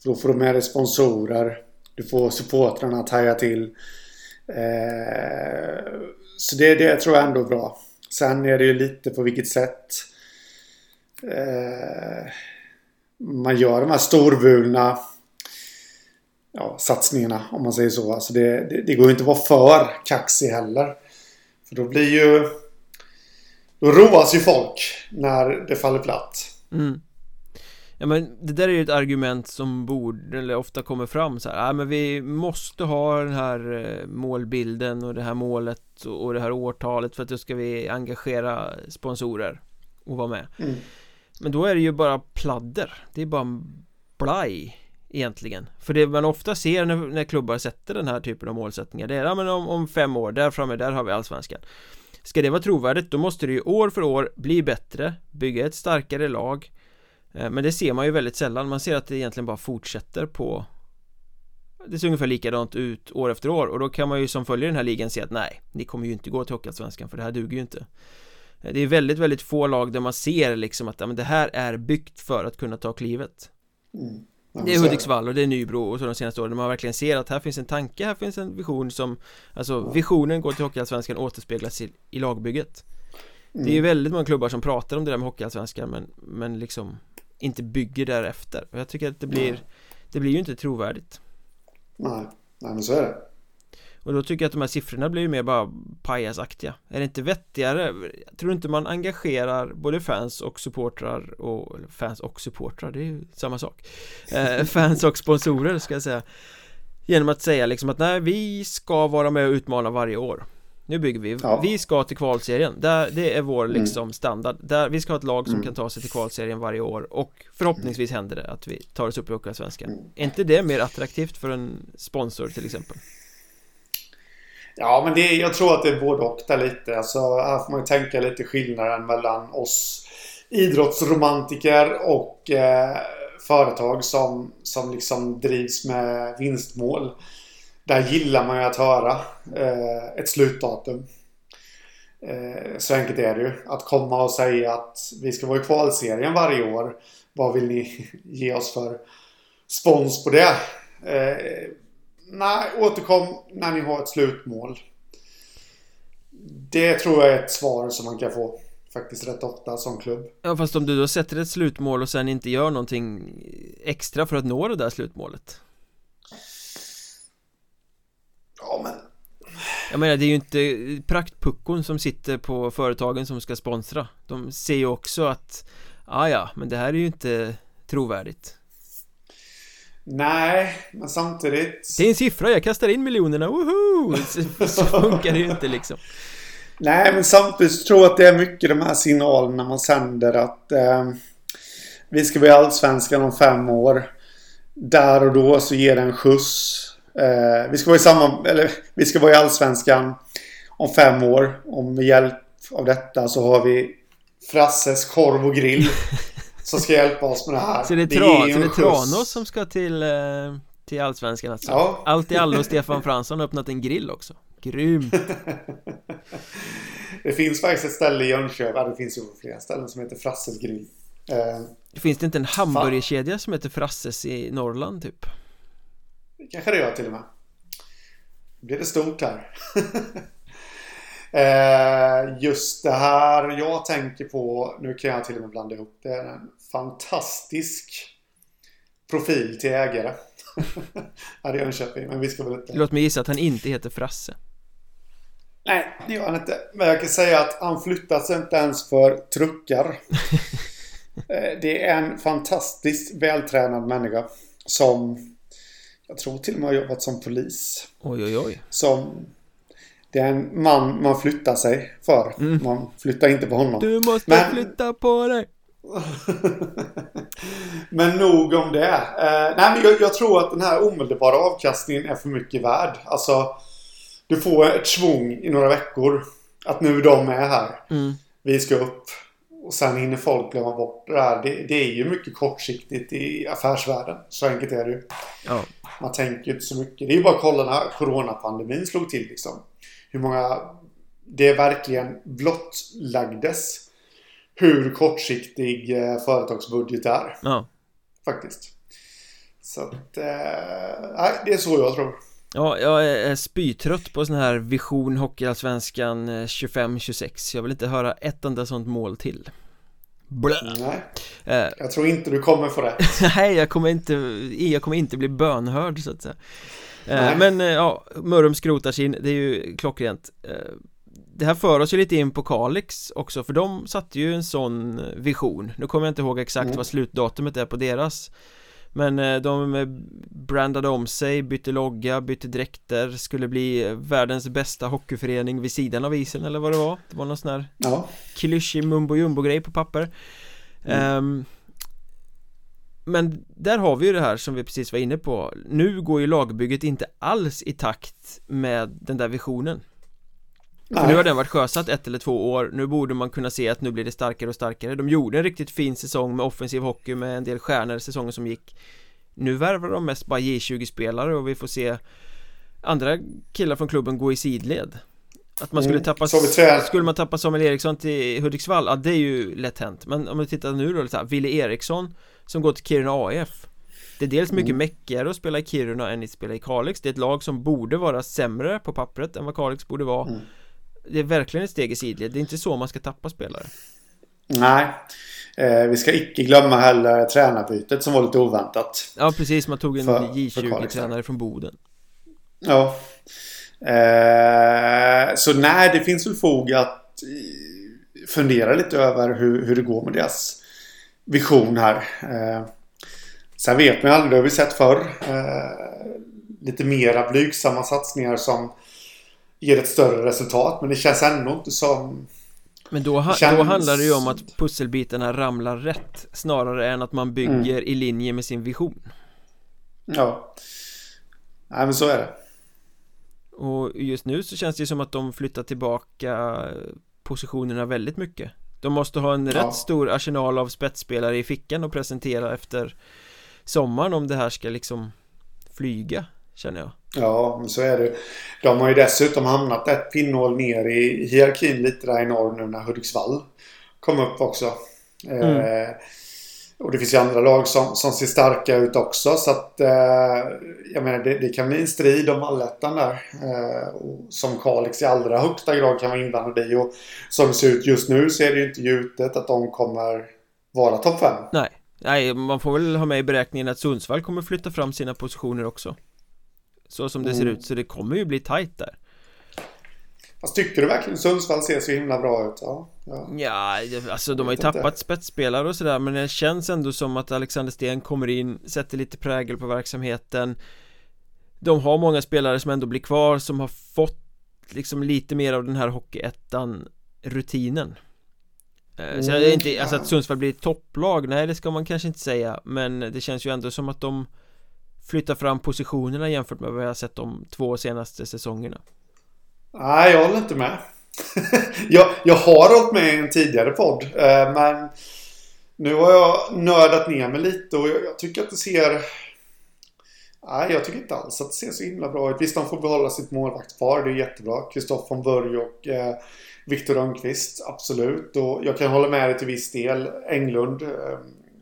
För då får du med dig sponsorer. Du får supportrarna att haja till. Eh, så det, det tror jag ändå är bra. Sen är det ju lite på vilket sätt eh, man gör de här storvulna ja, satsningarna om man säger så. Alltså det, det, det går ju inte att vara för kaxig heller. För då blir ju... Då roas ju folk när det faller platt. Mm. Ja men det där är ju ett argument som borde, eller ofta kommer fram så här, ja men vi måste ha den här eh, målbilden och det här målet och det här årtalet för att då ska vi engagera sponsorer och vara med. Mm. Men då är det ju bara pladder. Det är bara blaj Egentligen. För det man ofta ser när, när klubbar sätter den här typen av målsättningar Det är ja, men om, om fem år, där framme, där har vi allsvenskan. Ska det vara trovärdigt då måste det ju år för år bli bättre Bygga ett starkare lag. Eh, men det ser man ju väldigt sällan. Man ser att det egentligen bara fortsätter på Det ser ungefär likadant ut år efter år. Och då kan man ju som följer den här ligan se att nej Ni kommer ju inte gå till Hockeyallsvenskan för det här duger ju inte. Det är väldigt, väldigt få lag där man ser liksom att men det här är byggt för att kunna ta klivet. Mm. det är Hudiksvall och det är Nybro och så de senaste åren man verkligen ser att här finns en tanke, här finns en vision som Alltså visionen går till Hockeyallsvenskan återspeglas i, i lagbygget. Det är ju väldigt många klubbar som pratar om det där med Hockeyallsvenskan men, men liksom Inte bygger därefter. Och jag tycker att det blir Det blir ju inte trovärdigt. Nej, nej men så är det. Och då tycker jag att de här siffrorna blir ju mer bara pajasaktiga Är det inte vettigare? Tror inte man engagerar både fans och supportrar och Fans och supportrar, det är ju samma sak eh, Fans och sponsorer ska jag säga Genom att säga liksom att nej, vi ska vara med och utmana varje år Nu bygger vi, Ja. vi ska till kvalserien där, Det är vår liksom standard där, Vi ska ha ett lag som Mm. kan ta sig till kvalserien varje år Och förhoppningsvis händer det att vi tar oss upp i Hockeyallsvenskan Mm. Är inte det mer attraktivt för en sponsor till exempel? Ja, men det, jag tror att det är både och där lite. Alltså, här får man ju tänka lite skillnaden mellan oss idrottsromantiker och eh, företag som, som liksom drivs med vinstmål. Där gillar man ju att höra eh, ett slutdatum. Eh, så enkelt är det ju. Att komma och säga att vi ska vara i kvalserien varje år. Vad vill ni ge oss för spons på det? Eh, nej, återkom när ni har ett slutmål. Det tror jag är ett svar som man kan få faktiskt rätt ofta som klubb. Ja fast om du då sätter ett slutmål och sen inte gör någonting extra för att nå det där slutmålet Ja, men Jag menar det är ju inte praktpuckon som sitter på företagen som ska sponsra De ser ju också att Ah ja, men det här är ju inte trovärdigt nej, men samtidigt. Det är en siffra, jag kastar in miljonerna, woho! Så, så funkar det ju inte liksom Nej, men samtidigt tror jag att det är mycket de här signalerna man sänder att eh, vi ska vara i Allsvenskan om fem år. Där och då så ger det en skjuts. Eh, vi ska vara i samma, eller vi ska vara i Allsvenskan om fem år. Och med hjälp av detta så har vi Frasses korv och grill. Som ska hjälpa oss med det här. Så det är, tra, ju så det är. Tranås som ska till, eh, till Allsvenskan alltså Ja. Allt i allo och Stefan Fransson har öppnat en grill också Grymt! Det finns faktiskt ett ställe i Jönköping. Det finns ju flera ställen som heter Frasses grill. Eh, Finns det inte en hamburgerkedja som heter Frasses i Norrland typ? Det kanske det gör till och med. Blir det stort här. eh, just det här jag tänker på, nu kan jag till och med blanda ihop det, är en fantastisk profil till ägare. här i Jönköping, men vi ska väl inte... Låt mig gissa att han inte heter Frasse Nej, det gör han inte. Men jag kan säga att han flyttas inte ens för truckar. Eh, det är en fantastiskt vältränad människa som jag tror till och med har jobbat som polis. Oj oj oj som det är en man man flyttar sig för. Man flyttar inte på honom. Du måste Men- flytta på dig Men nog om det. Eh, nej, men jag, jag tror att den här omedelbara avkastningen är för mycket värd. Alltså, du får ett svung i några veckor. Att nu de är här. mm. Vi ska upp. Och sen hinner folk glömma bort det här. Det, det är ju mycket kortsiktigt i affärsvärlden. Så enkelt är det ju. Ja, Man tänker inte så mycket. Det är ju bara att kolla när coronapandemin slog till liksom. Hur många det verkligen blottlagdes. Hur kortsiktig eh, företagsbudget är. ja Faktiskt. Så att... Eh, det är så jag tror. Ja, jag är spytrött på sån här vision Hockeyallsvenskan eh, 25-26 Jag vill inte höra ett enda sånt mål till Blä. Nej, Eh, jag tror inte du kommer få rätt. Nej, jag kommer inte, jag kommer inte bli bönhörd så att säga eh. Men eh, ja, Mörrum skrotar sin, det är ju klockrent eh, Det här för oss ju lite in på Kalix också, för de satte ju en sån vision Nu kommer jag inte ihåg exakt Mm. vad slutdatumet är på deras Men de brandade om sig, bytte logga, bytte dräkter Skulle bli världens bästa hockeyförening vid sidan av isen eller vad det var Det var någon sån här Ja. klyschig mumbo jumbo grej på papper Ehm, Men där har vi ju det här som vi precis var inne på. Nu går ju lagbygget inte alls i takt med den där visionen. För nu har den varit sjösatt ett eller två år. Nu borde man kunna se att nu blir det starkare och starkare. De gjorde en riktigt fin säsong med offensiv hockey med en del stjärnor säsongen som gick. Nu värvar de mest bara J20-spelare och vi får se andra killar från klubben gå i sidled Att man skulle mm, tappa, skulle man tappa Samuel Eriksson till Hudiksvall, ja det är ju lätt hänt. Men om vi tittar nu då, så här, Ville Eriksson som går till Kiruna AF Det är dels mycket mm. mäckigare att spela i Kiruna än att spela i Kalix. Det är ett lag som borde vara sämre på pappret än vad Kalix borde vara. Mm. Det är verkligen ett steg i sidled, det är inte så man ska tappa spelare. Nej. Eh, Vi ska icke glömma heller tränarbytet som var lite oväntat. Ja precis, man tog en J20-tränare från Boden. Ja eh, Så nej, det finns väl fog att eh, fundera lite över hur, hur det går med deras vision här. Eh, sen vet man aldrig, det har vi sett förr. Eh, lite mera blygsamma satsningar som ger ett större resultat. Men det känns ändå inte som... Men då, ha, då handlar det ju om att pusselbitarna ramlar rätt Snarare än att man bygger mm. i linje med sin vision Ja Nej men så är det Och just nu så känns det ju som att de flyttar tillbaka positionerna väldigt mycket De måste ha en ja. rätt stor arsenal av spetsspelare i fickan och presentera efter sommaren om det här ska liksom flyga känner jag Ja, men så är det. De har ju dessutom hamnat ett pinnhål ner i hierarkin lite där i norr nu när Hudiksvall kom upp också. Mm. Eh, och det finns ju andra lag som, som ser starka ut också. Så att eh, jag menar det, det, kan bli en strid om allettan där. Eh, som Kalix i allra högsta grad kan vara inblandad i. Och som det ser ut just nu så är det ju inte gjutet att de kommer vara topp 5. Nej. Nej, man får väl ha med i beräkningen att Sundsvall kommer flytta fram sina positioner också. Så som det mm. ser ut, så det kommer ju bli tajt där Fast tycker du verkligen Sundsvall ser så himla bra ut? Ja, ja. ja alltså de har ju tappat spetsspelare och sådär Men det känns ändå som att Alexander Sten kommer in Sätter lite prägel på verksamheten De har många spelare som ändå blir kvar Som har fått liksom lite mer av den här Hockeyettan rutinen mm, Så jag är inte, alltså att Sundsvall blir ett topplag Nej det ska man kanske inte säga Men det känns ju ändå som att de flytta fram positionerna jämfört med vad jag har sett de två senaste säsongerna? Nej, jag håller inte med. jag, jag har hållit med i en tidigare podd, eh, men nu har jag nördat ner mig lite och jag, jag tycker att det ser... Nej, jag tycker inte alls att det ser så himla bra ut. Visst, de får behålla sitt målvaktspar. Det är jättebra. Kristoffer von Burg och eh, Viktor Rönnqvist. Absolut. Och jag kan hålla med dig till viss del. Englund eh,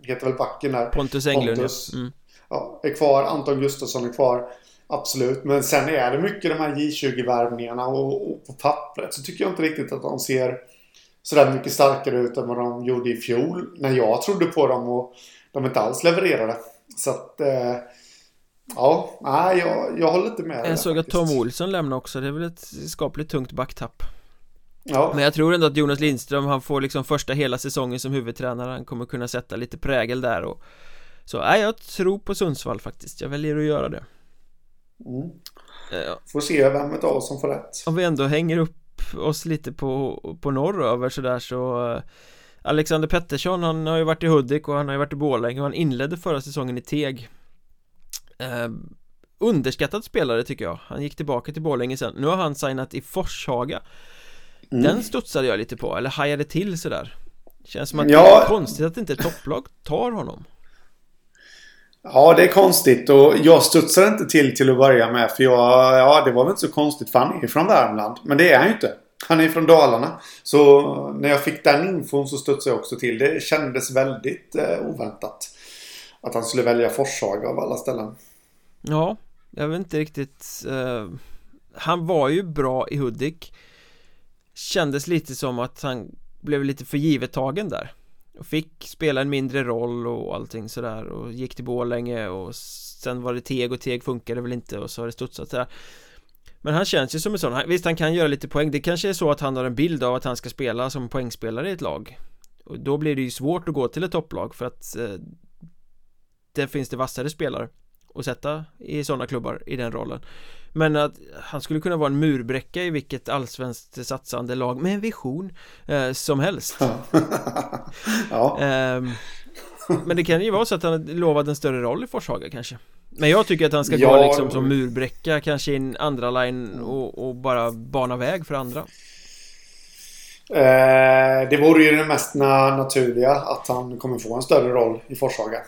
heter väl backen där. Pontus Englund. Pontus. Mm ja, är kvar. Anton Gustafsson är kvar. Absolut. Men sen är det mycket de här J20-värvningarna och, och, på pappret så tycker jag inte riktigt att de ser sådär mycket starkare ut än vad de gjorde i fjol. När jag trodde på dem och de inte alls levererade. Så att... Eh, ja, nej, jag, jag håller inte med. Jag såg att Tom Olsson lämnar också. Det är väl ett skapligt tungt backtapp. Ja. Men jag tror ändå att Jonas Lindström, han får liksom första hela säsongen som huvudtränare Han kommer kunna sätta lite prägel där och så nej, jag tror på Sundsvall faktiskt, jag väljer att göra det mm. ja. Får se vem av oss som får rätt Om vi ändå hänger upp oss lite på, på norröver sådär så eh, Alexander Pettersson, han har ju varit i Hudik och han har ju varit i Borlänge och han inledde förra säsongen i Teg eh, Underskattad spelare tycker jag Han gick tillbaka till Borlänge sen Nu har han signat i Forshaga mm. Den studsade jag lite på, eller hajade till sådär Känns som att ja. det är konstigt att inte ett topplag tar honom Ja, det är konstigt och jag studsar inte till till att börja med för jag, ja det var väl inte så konstigt för han är från Värmland. Men det är han ju inte. Han är från Dalarna. Så när jag fick den infon så studsade jag också till. Det kändes väldigt eh, oväntat. Att han skulle välja Forshaga av alla ställen. Ja, jag vet inte riktigt. Eh, han var ju bra i Hudik. Kändes lite som att han blev lite för givet tagen där och fick spela en mindre roll och allting sådär och gick till Borlänge och sen var det Teg och Teg funkade väl inte och så har det studsat sådär. Men han känns ju som en sån, visst han kan göra lite poäng Det kanske är så att han har en bild av att han ska spela som poängspelare i ett lag. Och då blir det ju svårt att gå till ett topplag för att eh, Där finns det vassare spelare. Att sätta i sådana klubbar i den rollen. Men att han skulle kunna vara en murbräcka i vilket allsvenskt satsande lag med en vision eh, som helst. Ja. eh, Men det kan ju vara så att han lovade en större roll i Forshaga kanske. Men jag tycker att han ska ja, gå liksom som murbräcka kanske i en andra line och, och bara bana väg för andra. Eh, Det vore ju det mest naturliga att han kommer få en större roll i Forshaga.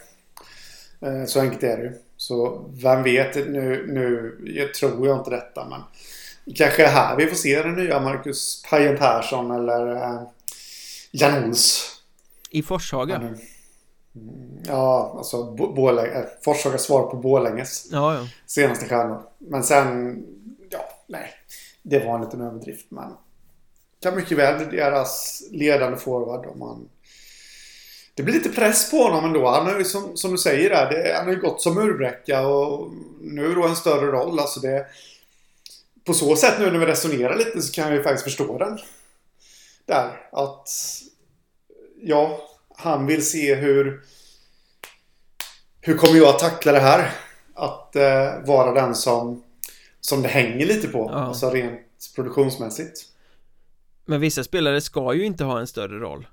Eh, så enkelt är det ju. Så vem vet, nu, nu jag tror jag inte detta men kanske är här vi får se den nya Marcus Pajen Persson eller eh, Jan Ols. I Forshaga? Mm, ja, alltså Borlänge, äh, Forshaga svar på Borlänges ja, ja. senaste stjärnor. Men sen, ja, nej. Det var en liten överdrift men kan mycket väl bli deras ledande forward om man det blir lite press på honom ändå. Han har ju som, som du säger där, det, han har ju gått som murbräcka och nu då en större roll. Alltså det, på så sätt nu när vi resonerar lite så kan jag ju faktiskt förstå den. Där. Att ja, han vill se hur hur kommer jag att tackla det här? Att eh, vara den som som det hänger lite på. Ja. Alltså rent produktionsmässigt. Men vissa spelare ska ju inte ha en större roll.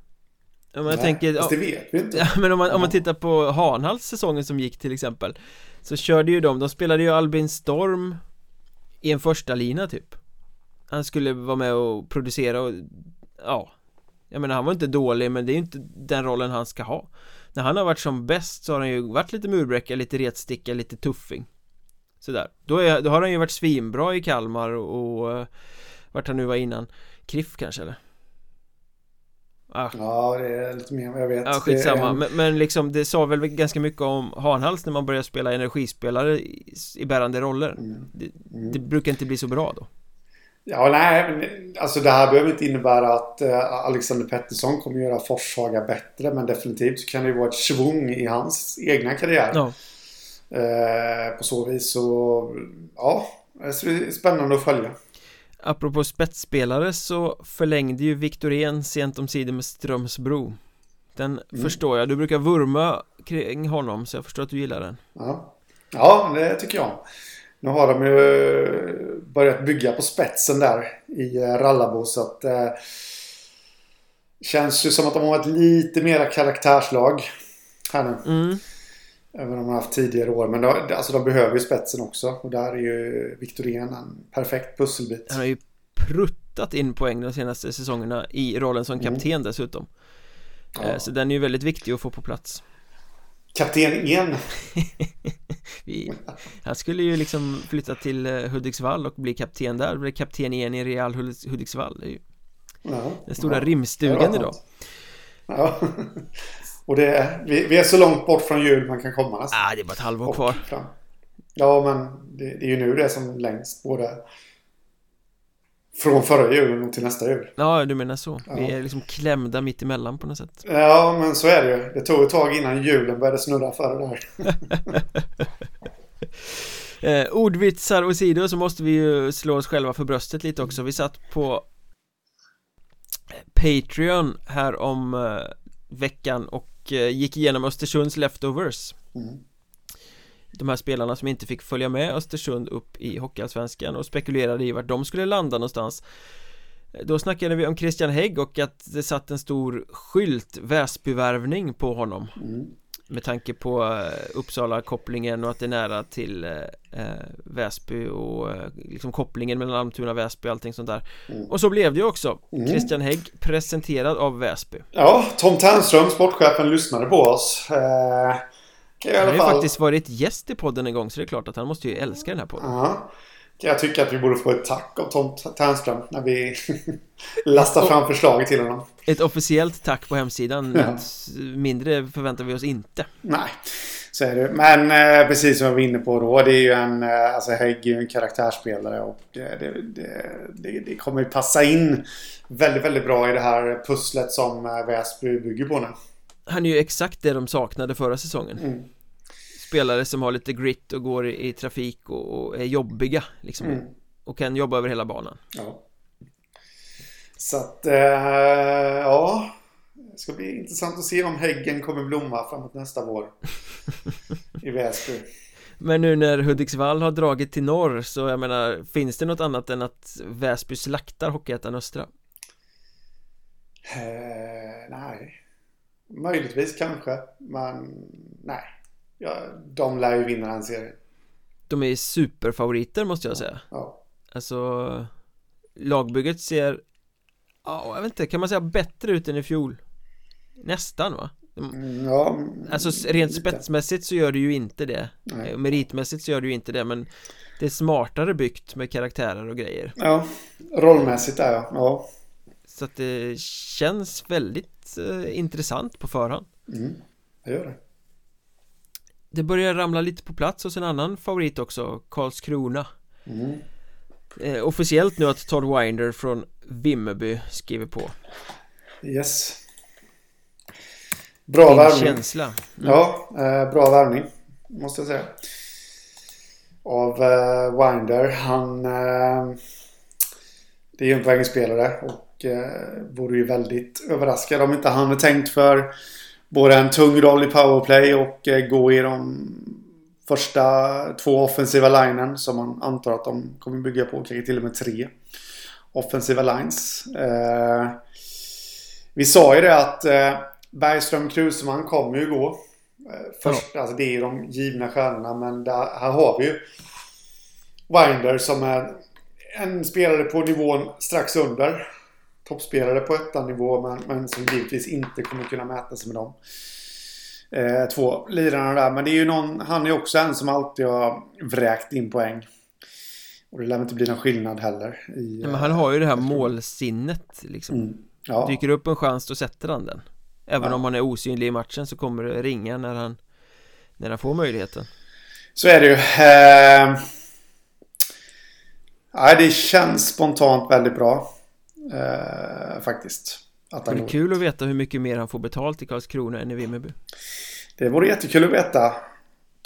Om jag Nej, tänker, det vet vi inte. Ja, men om man, om man tittar på Hanhals säsongen som gick till exempel Så körde ju de, de spelade ju Albin Storm I en första lina typ. Han skulle vara med och producera och Ja. Jag menar han var inte dålig men det är ju inte den rollen han ska ha. När han har varit som bäst så har han ju varit lite murbräcka, lite retsticka, lite tuffing. Sådär. Då, är, då har han ju varit svinbra i Kalmar och, och Vart han nu var innan. Kriff kanske eller? Ah. Ja, det är lite mer, jag vet Ja, skitsamma, en... men, men liksom det sa väl ganska mycket om Hanhals när man börjar spela energispelare i, i bärande roller mm. Det, mm. det, brukar inte bli så bra då Ja, nej, men alltså det här behöver inte innebära att uh, Alexander Pettersson kommer göra Forshaga bättre men definitivt så kan det ju vara ett svung i hans egna karriär ja. uh, På så vis så, ja, det är spännande att följa Apropå spetsspelare så förlängde ju Viktorén sent om sidor med Strömsbro. Den mm. förstår jag, du brukar vurma kring honom så jag förstår att du gillar den. Ja, ja det tycker jag. Nu har de ju börjat bygga på spetsen där i eh, Rallabo så att eh, Känns ju som att de har varit lite mera karaktärslag här nu. Mm. Även om de har haft tidigare år. Men då, alltså de behöver ju spetsen också. Och där är ju Victorien en perfekt pusselbit. Han har ju pruttat in poäng de senaste säsongerna i rollen som mm. kapten mm. dessutom. Ja. Eh, så den är ju väldigt viktig att få på plats. Kapten en. Vi, han skulle ju liksom flytta till eh, Hudiksvall och bli kapten där. Bli kapten en i Real Hudiksvall. Det är ju ja. den stora ja. rimstugan idag. Ja. Och det är, vi, vi, är så långt bort från jul man kan komma nästan. Ah, det är bara ett halvår kvar. Fram. Ja, men det, det, är ju nu det är som längst. Både från förra julen till nästa jul. Ja, du menar så. Ja. Vi är liksom klämda mitt emellan på något sätt. Ja, men så är det ju. Det tog ett tag innan julen började snurra för det där. eh, ordvitsar och sidor så måste vi ju slå oss själva för bröstet lite också. Vi satt på Patreon här om eh, veckan och Eh, gick igenom Östersunds leftovers mm. De här spelarna som inte fick följa med Östersund upp i Hockeyallsvenskan och spekulerade i vart de skulle landa någonstans Då snackade vi om Christian Hägg och att det satt en stor skylt Väsbyvärvning på honom mm. Med tanke på eh, Uppsala-kopplingen och att det är nära till eh, eh, Väsby och eh, liksom kopplingen mellan Almtuna och Väsby och allting sånt där mm. Och så blev det ju också mm. Christian Hägg presenterad av Väsby Ja, Tom Ternström, sportchefen, lyssnade på oss eh, Han har ju faktiskt varit gäst i podden en gång så det är klart att han måste ju älska den här podden ja. Jag tycker att vi borde få ett tack av Tom Ternström när vi lastar fram förslaget till honom. Ett officiellt tack på hemsidan, ja. mindre förväntar vi oss inte. Nej, så är det. Men eh, precis som jag var inne på då, det är ju en, eh, alltså Hägg är ju en karaktärsspelare och det, det, det, det, kommer ju passa in väldigt, väldigt bra i det här pusslet som eh, Väsby bygger på nu. Han är ju exakt det de saknade förra säsongen. Mm spelare som har lite grit och går i, i trafik och, och, är jobbiga liksom mm. och kan jobba över hela banan. Ja. Så att, eh, ja. Det ska bli intressant att se om Häggen kommer blomma framåt nästa vår. I Väsby. Men nu när Hudiksvall har dragit till norr så jag menar Finns det något annat än att Väsby slaktar Hockeyettan Östra? Eh, nej Möjligtvis kanske Men nej ja, de lär ju vinna den serien. De är superfavoriter måste jag säga. Ja. Alltså lagbygget ser Ja, jag vet inte, kan man säga bättre ut än i fjol? Nästan va? Mm, ja, Alltså rent lite. spetsmässigt så gör det ju inte det Nej. Eh, Meritmässigt så gör det ju inte det men Det är smartare byggt med karaktärer och grejer Ja, rollmässigt är jag. Ja. Så att det känns väldigt eh, intressant på förhand Mm, jag gör det. Det börjar ramla lite på plats hos en annan favorit också Karlskrona Mm. eh, Officiellt nu att Todd Winder från Vimmerby skriver på Yes. Bra Din värvning. känsla Mm. Ja, eh, bra värvning. Måste jag säga. Av eh, Winder. Han... Eh, det är ju en poängspelare och eh, vore ju väldigt överraskad om inte han är tänkt för både en tung roll i powerplay och eh, gå i de första två offensiva linen som man antar att de kommer bygga på. Kanske till och med tre offensiva lines. Eh, vi sa ju det att eh, Bergström Kruseman kommer ju gå. Eh, först, alltså det är ju de givna stjärnorna men där, här har vi ju Winder som är en spelare på nivån strax under. Toppspelare på ettan-nivå men, men som givetvis inte kommer kunna mäta sig med dem. Eh, två lirarna där. Men det är ju någon, han är också en som alltid har vräkt in poäng. Och det lär inte bli någon skillnad heller. I, Men han har ju det här målsinnet liksom Mm, ja. Dyker upp en chans då sätter han den Även Ja. om han är osynlig i matchen så kommer det ringa när han När han får möjligheten Så är det ju. Eh, det känns spontant väldigt bra. Eh, faktiskt. Att Det går. kul att veta hur mycket mer han får betalt i Karlskrona än i Vimmerby Det vore jättekul att veta.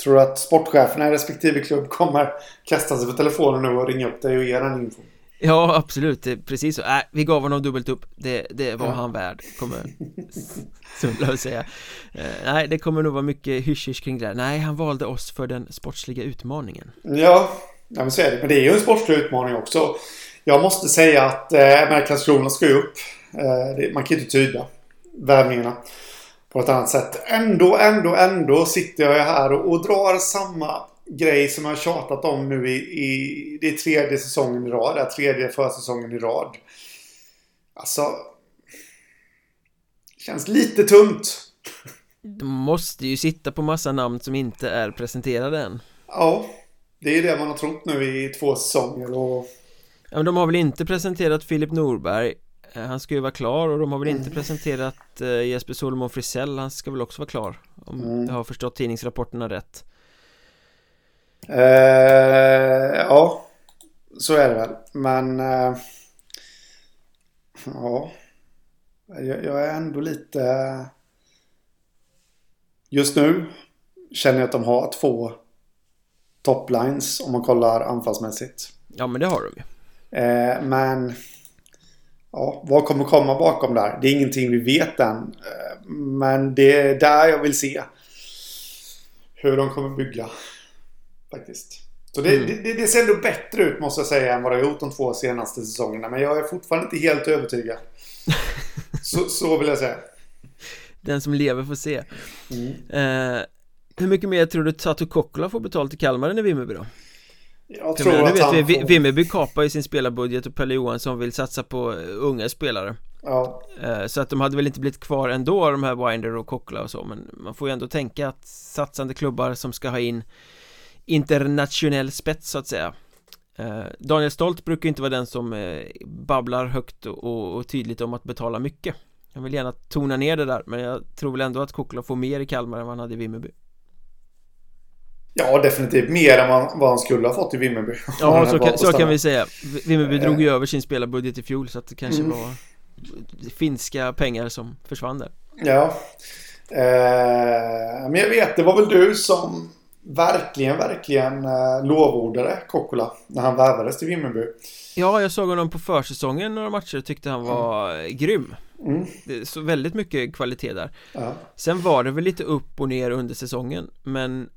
Tror du att sportcheferna i respektive klubb kommer kasta sig på telefonen nu och ringa upp dig och ge den info? Ja absolut, precis så. Äh, vi gav honom dubbelt upp Det, det var Ja. han värd Kommer Sundlöv säga eh, Nej det kommer nog vara mycket hysch kring det där Nej han valde oss för den sportsliga utmaningen Ja, ja men så är det. Men det är ju en sportslig utmaning också. Jag måste säga att eh, Karlskrona ska ju upp. Eh, man kan ju inte tyda värvningarna på ett annat sätt. Ändå, ändå, ändå sitter jag här och, och drar samma grej som jag har tjatat om nu i, i det är tredje säsongen i rad. Det tredje försäsongen i rad. Alltså... Känns lite tunt. De måste ju sitta på massa namn som inte är presenterade än Ja, det är det man har trott nu i två säsonger och... Ja men de har väl inte presenterat Filip Norberg Eh, Han ska ju vara klar och de har väl inte Mm. presenterat eh, Jesper Solomon Frisell Han ska väl också vara klar Om Mm. jag har förstått tidningsrapporterna rätt Eh, ja, så är det väl. Men... Eh, ja. Jag, jag är ändå lite... Just nu känner jag att de har två toplines om man kollar anfallsmässigt. Ja men det har de ju Eh, men... Ja, vad kommer komma bakom där? Det är ingenting vi vet än. Eh, men det är där jag vill se. Hur de kommer bygga. Faktiskt. Så det, Mm. det, det, det ser ändå bättre ut måste jag säga än vad det har gjort de två senaste säsongerna. Men jag är fortfarande inte helt övertygad. så, så vill jag säga. Den som lever får se Mm. eh, Hur mycket mer tror du Tatu Kokkola får betalt i Kalmar än i Vimmerby då? Jag Jag tror menar, nu att vet han. Vimmerby kapar ju sin spelarbudget och Pelle Johansson vill satsa på unga spelare. Ja, Eh, Så att de hade väl inte blivit kvar ändå de här Winder och Kokkola och så Men man får ju ändå tänka att satsande klubbar som ska ha in Internationell spets så att säga. Eh, Daniel Stolt brukar inte vara den som eh, babblar högt och, tydligt om att betala mycket. Jag vill gärna tona ner det där men jag tror väl ändå att Kokkola får mer i Kalmar än vad han hade i Vimmerby ja, definitivt mer än vad, han skulle ha fått i Vimmerby. Ja, så kan, så kan vi säga Vimmerby Eh. drog ju över sin spelarbudget i fjol så att det kanske Mm. var finska pengar som försvann där Ja. Eh, men jag vet, det var väl du som verkligen, verkligen eh, lovordade Kokkola när han värvades till Vimmerby. Ja, jag såg honom på försäsongen några matcher och tyckte han var eh, grym Mm. Så väldigt mycket kvalitet där Ja. Sen var det väl lite upp och ner under säsongen Men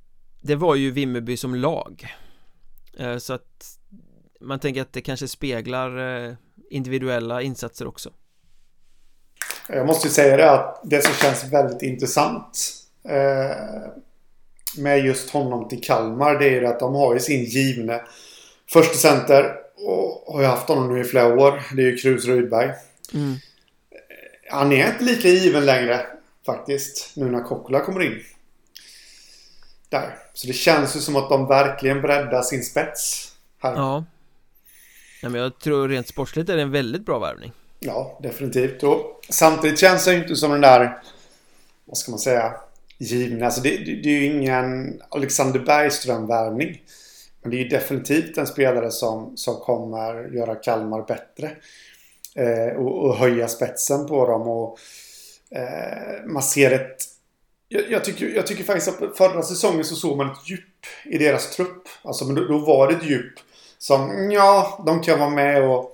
det var ju Vimmerby som lag Eh, Så att Man tänker att det kanske speglar eh, individuella insatser också Jag måste ju säga det att det som känns väldigt intressant eh, med just honom till Kalmar det är ju att de har ju sin givne första center och har ju haft honom nu i flera år. Det är ju Krus Rydberg. mm. Han är inte lika given längre Faktiskt. Nu när Kokkola kommer in. Där. Så det känns ju som att de verkligen breddar sin spets. Här. Ja Nej, men jag tror rent sportsligt är det en väldigt bra värvning Ja, definitivt. Och samtidigt känns det inte som den där, vad ska man säga, givna. Alltså det, det, det är ju ingen Alexander Bergström-värvning. Men det är ju definitivt en spelare som, som kommer göra Kalmar bättre. Eh, och, och, höja spetsen på dem. Och eh, man ser ett... Jag, jag, tycker, jag tycker faktiskt att förra säsongen så såg man ett djup i deras trupp. Alltså men då, då var det ett djup som, ja, de kan vara med och,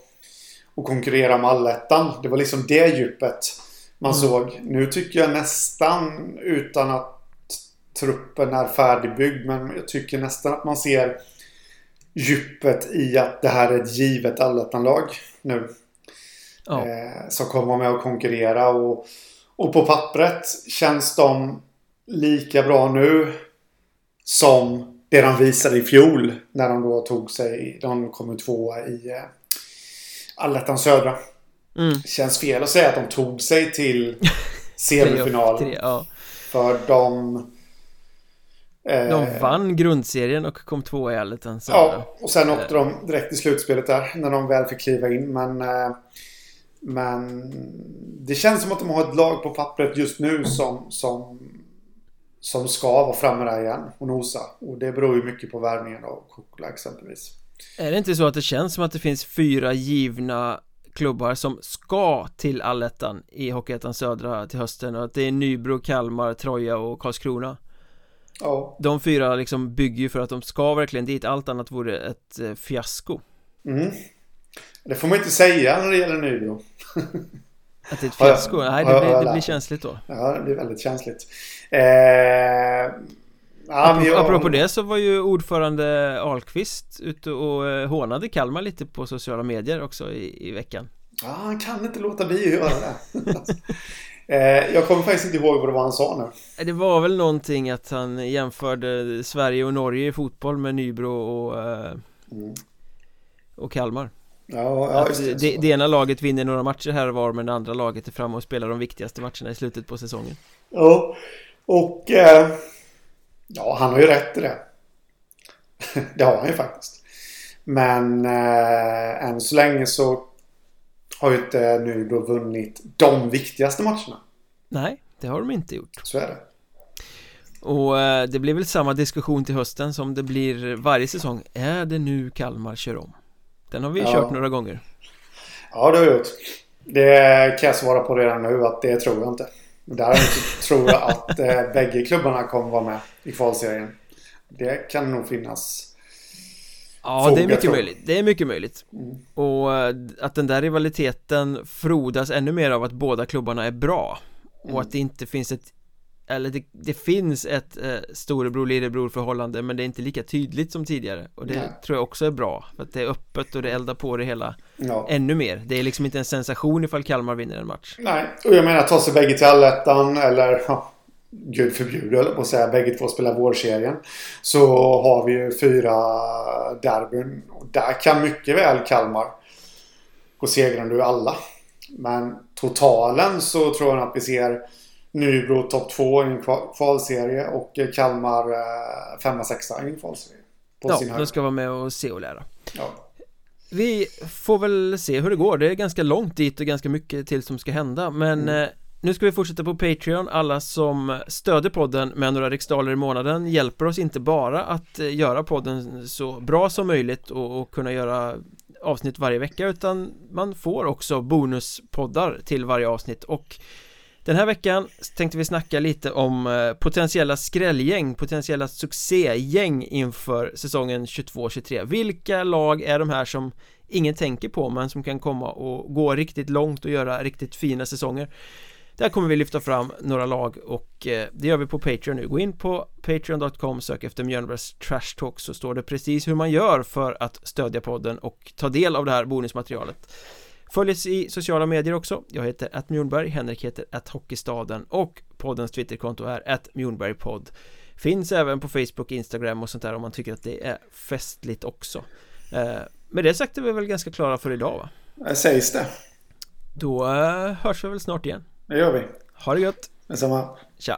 och konkurrera med allettan. Det var liksom det djupet man mm. såg. Nu tycker jag nästan, utan att truppen är färdigbyggd, men jag tycker nästan att man ser djupet i att det här är ett givet allettanlag nu. Ja. Eh, som kommer med och konkurrera och, och på pappret känns de lika bra nu som det de visade i fjol när de då tog sig, de kom tvåa i eh, Allettan Södra. Mm. Känns fel att säga att de tog sig till semifinalen. ja. För de... Eh, de vann grundserien och kom tvåa i Allettan Södra. Ja, och sen åkte de direkt i slutspelet där när de väl fick kliva in. Men, eh, men det känns som att de har ett lag på pappret just nu som, som som ska vara framme där igen och nosa. Och det beror ju mycket på värvningen av Kokla exempelvis. Är det inte så att det känns som att det finns fyra givna klubbar som ska till allettan i Hockeyettan Södra till hösten och att det är Nybro, Kalmar, Troja och Karlskrona? Ja. De fyra liksom bygger ju för att de ska verkligen dit, allt annat vore ett eh, fiasko. Mm. Det får man inte säga när det gäller Nybro. Att det är ett fiasko? Nej, det blir, det blir känsligt då. Ja, det blir väldigt känsligt. Eh, ja, apropå, jag... apropå det så var ju ordförande Ahlqvist ute och eh, hånade Kalmar lite på sociala medier också i, i veckan. Ja, han kan inte låta bli att göra det. eh, jag kommer faktiskt inte ihåg vad det var han sa nu. Det var väl någonting att han jämförde Sverige och Norge i fotboll med Nybro och, eh, mm. och Kalmar. Ja, ja det, det, det, ena laget vinner några matcher här och var men det andra laget är framme och spelar de viktigaste matcherna i slutet på säsongen. Ja, och eh, ja, han har ju rätt i det. det har han ju faktiskt. Men eh, än så länge så har ju inte nu då vunnit de viktigaste matcherna. Nej, det har de inte gjort. Så är det. Och eh, det blir väl samma diskussion till hösten som det blir varje säsong. Är det nu Kalmar kör om? Den har vi ja. kört några gånger. Ja, det har vi gjort. Det kan jag svara på redan nu att det tror jag inte. Däremot tror jag att eh, bägge klubbarna kommer vara med i kvalserien. Det kan nog finnas Ja, det är mycket möjligt. Det är mycket möjligt. Mm. Och eh, att den där rivaliteten frodas ännu mer av att båda klubbarna är bra. Och mm. att det inte finns ett eller det, det finns ett eh, storebror lillebror förhållande men det är inte lika tydligt som tidigare. Och det Nej. tror jag också är bra för att det är öppet och det eldar på det hela ja. ännu mer. Det är liksom inte en sensation ifall Kalmar vinner en match. Nej, och jag menar ta sig bägge till allettan eller ja, Gud förbjude eller på att säga bägge två spelar vårserien så har vi ju fyra derbyn. Och där kan mycket väl Kalmar gå segrande ur alla. Men totalen så tror jag att vi ser Nybro topp 2 i en kvalserie och Kalmar eh, femma, sexa i en kvalserie. ja, de ska vara med och se och lära. Ja. Vi får väl se hur det går. Det är ganska långt dit och ganska mycket till som ska hända. Men mm. eh, nu ska vi fortsätta på Patreon. Alla som stöder podden med några riksdaler i månaden hjälper oss inte bara att eh, göra podden så bra som möjligt och, och kunna göra avsnitt varje vecka utan man får också bonuspoddar till varje avsnitt och den här veckan tänkte vi snacka lite om eh, potentiella skrällgäng, potentiella succégäng inför säsongen 22-23 Vilka lag är de här som ingen tänker på men som kan komma och gå riktigt långt och göra riktigt fina säsonger där kommer vi lyfta fram några lag och eh, det gör vi på Patreon nu. Gå in på Patreon.com, sök efter Mjölnbergs Trash Talk så står det precis hur man gör för att stödja podden och ta del av det här bonusmaterialet. Följ oss i sociala medier också. Jag heter att Mjornberg, Henrik heter att Hockeystaden och poddens Twitterkonto är att Mjornbergpodd. Finns även på Facebook, Instagram och sånt där om man tycker att det är festligt också. Eh, Med det sagt är vi väl ganska klara för idag va? Det sägs det. Då eh, hörs vi väl snart igen. Det gör vi. Ha det gött. Detsamma. Tja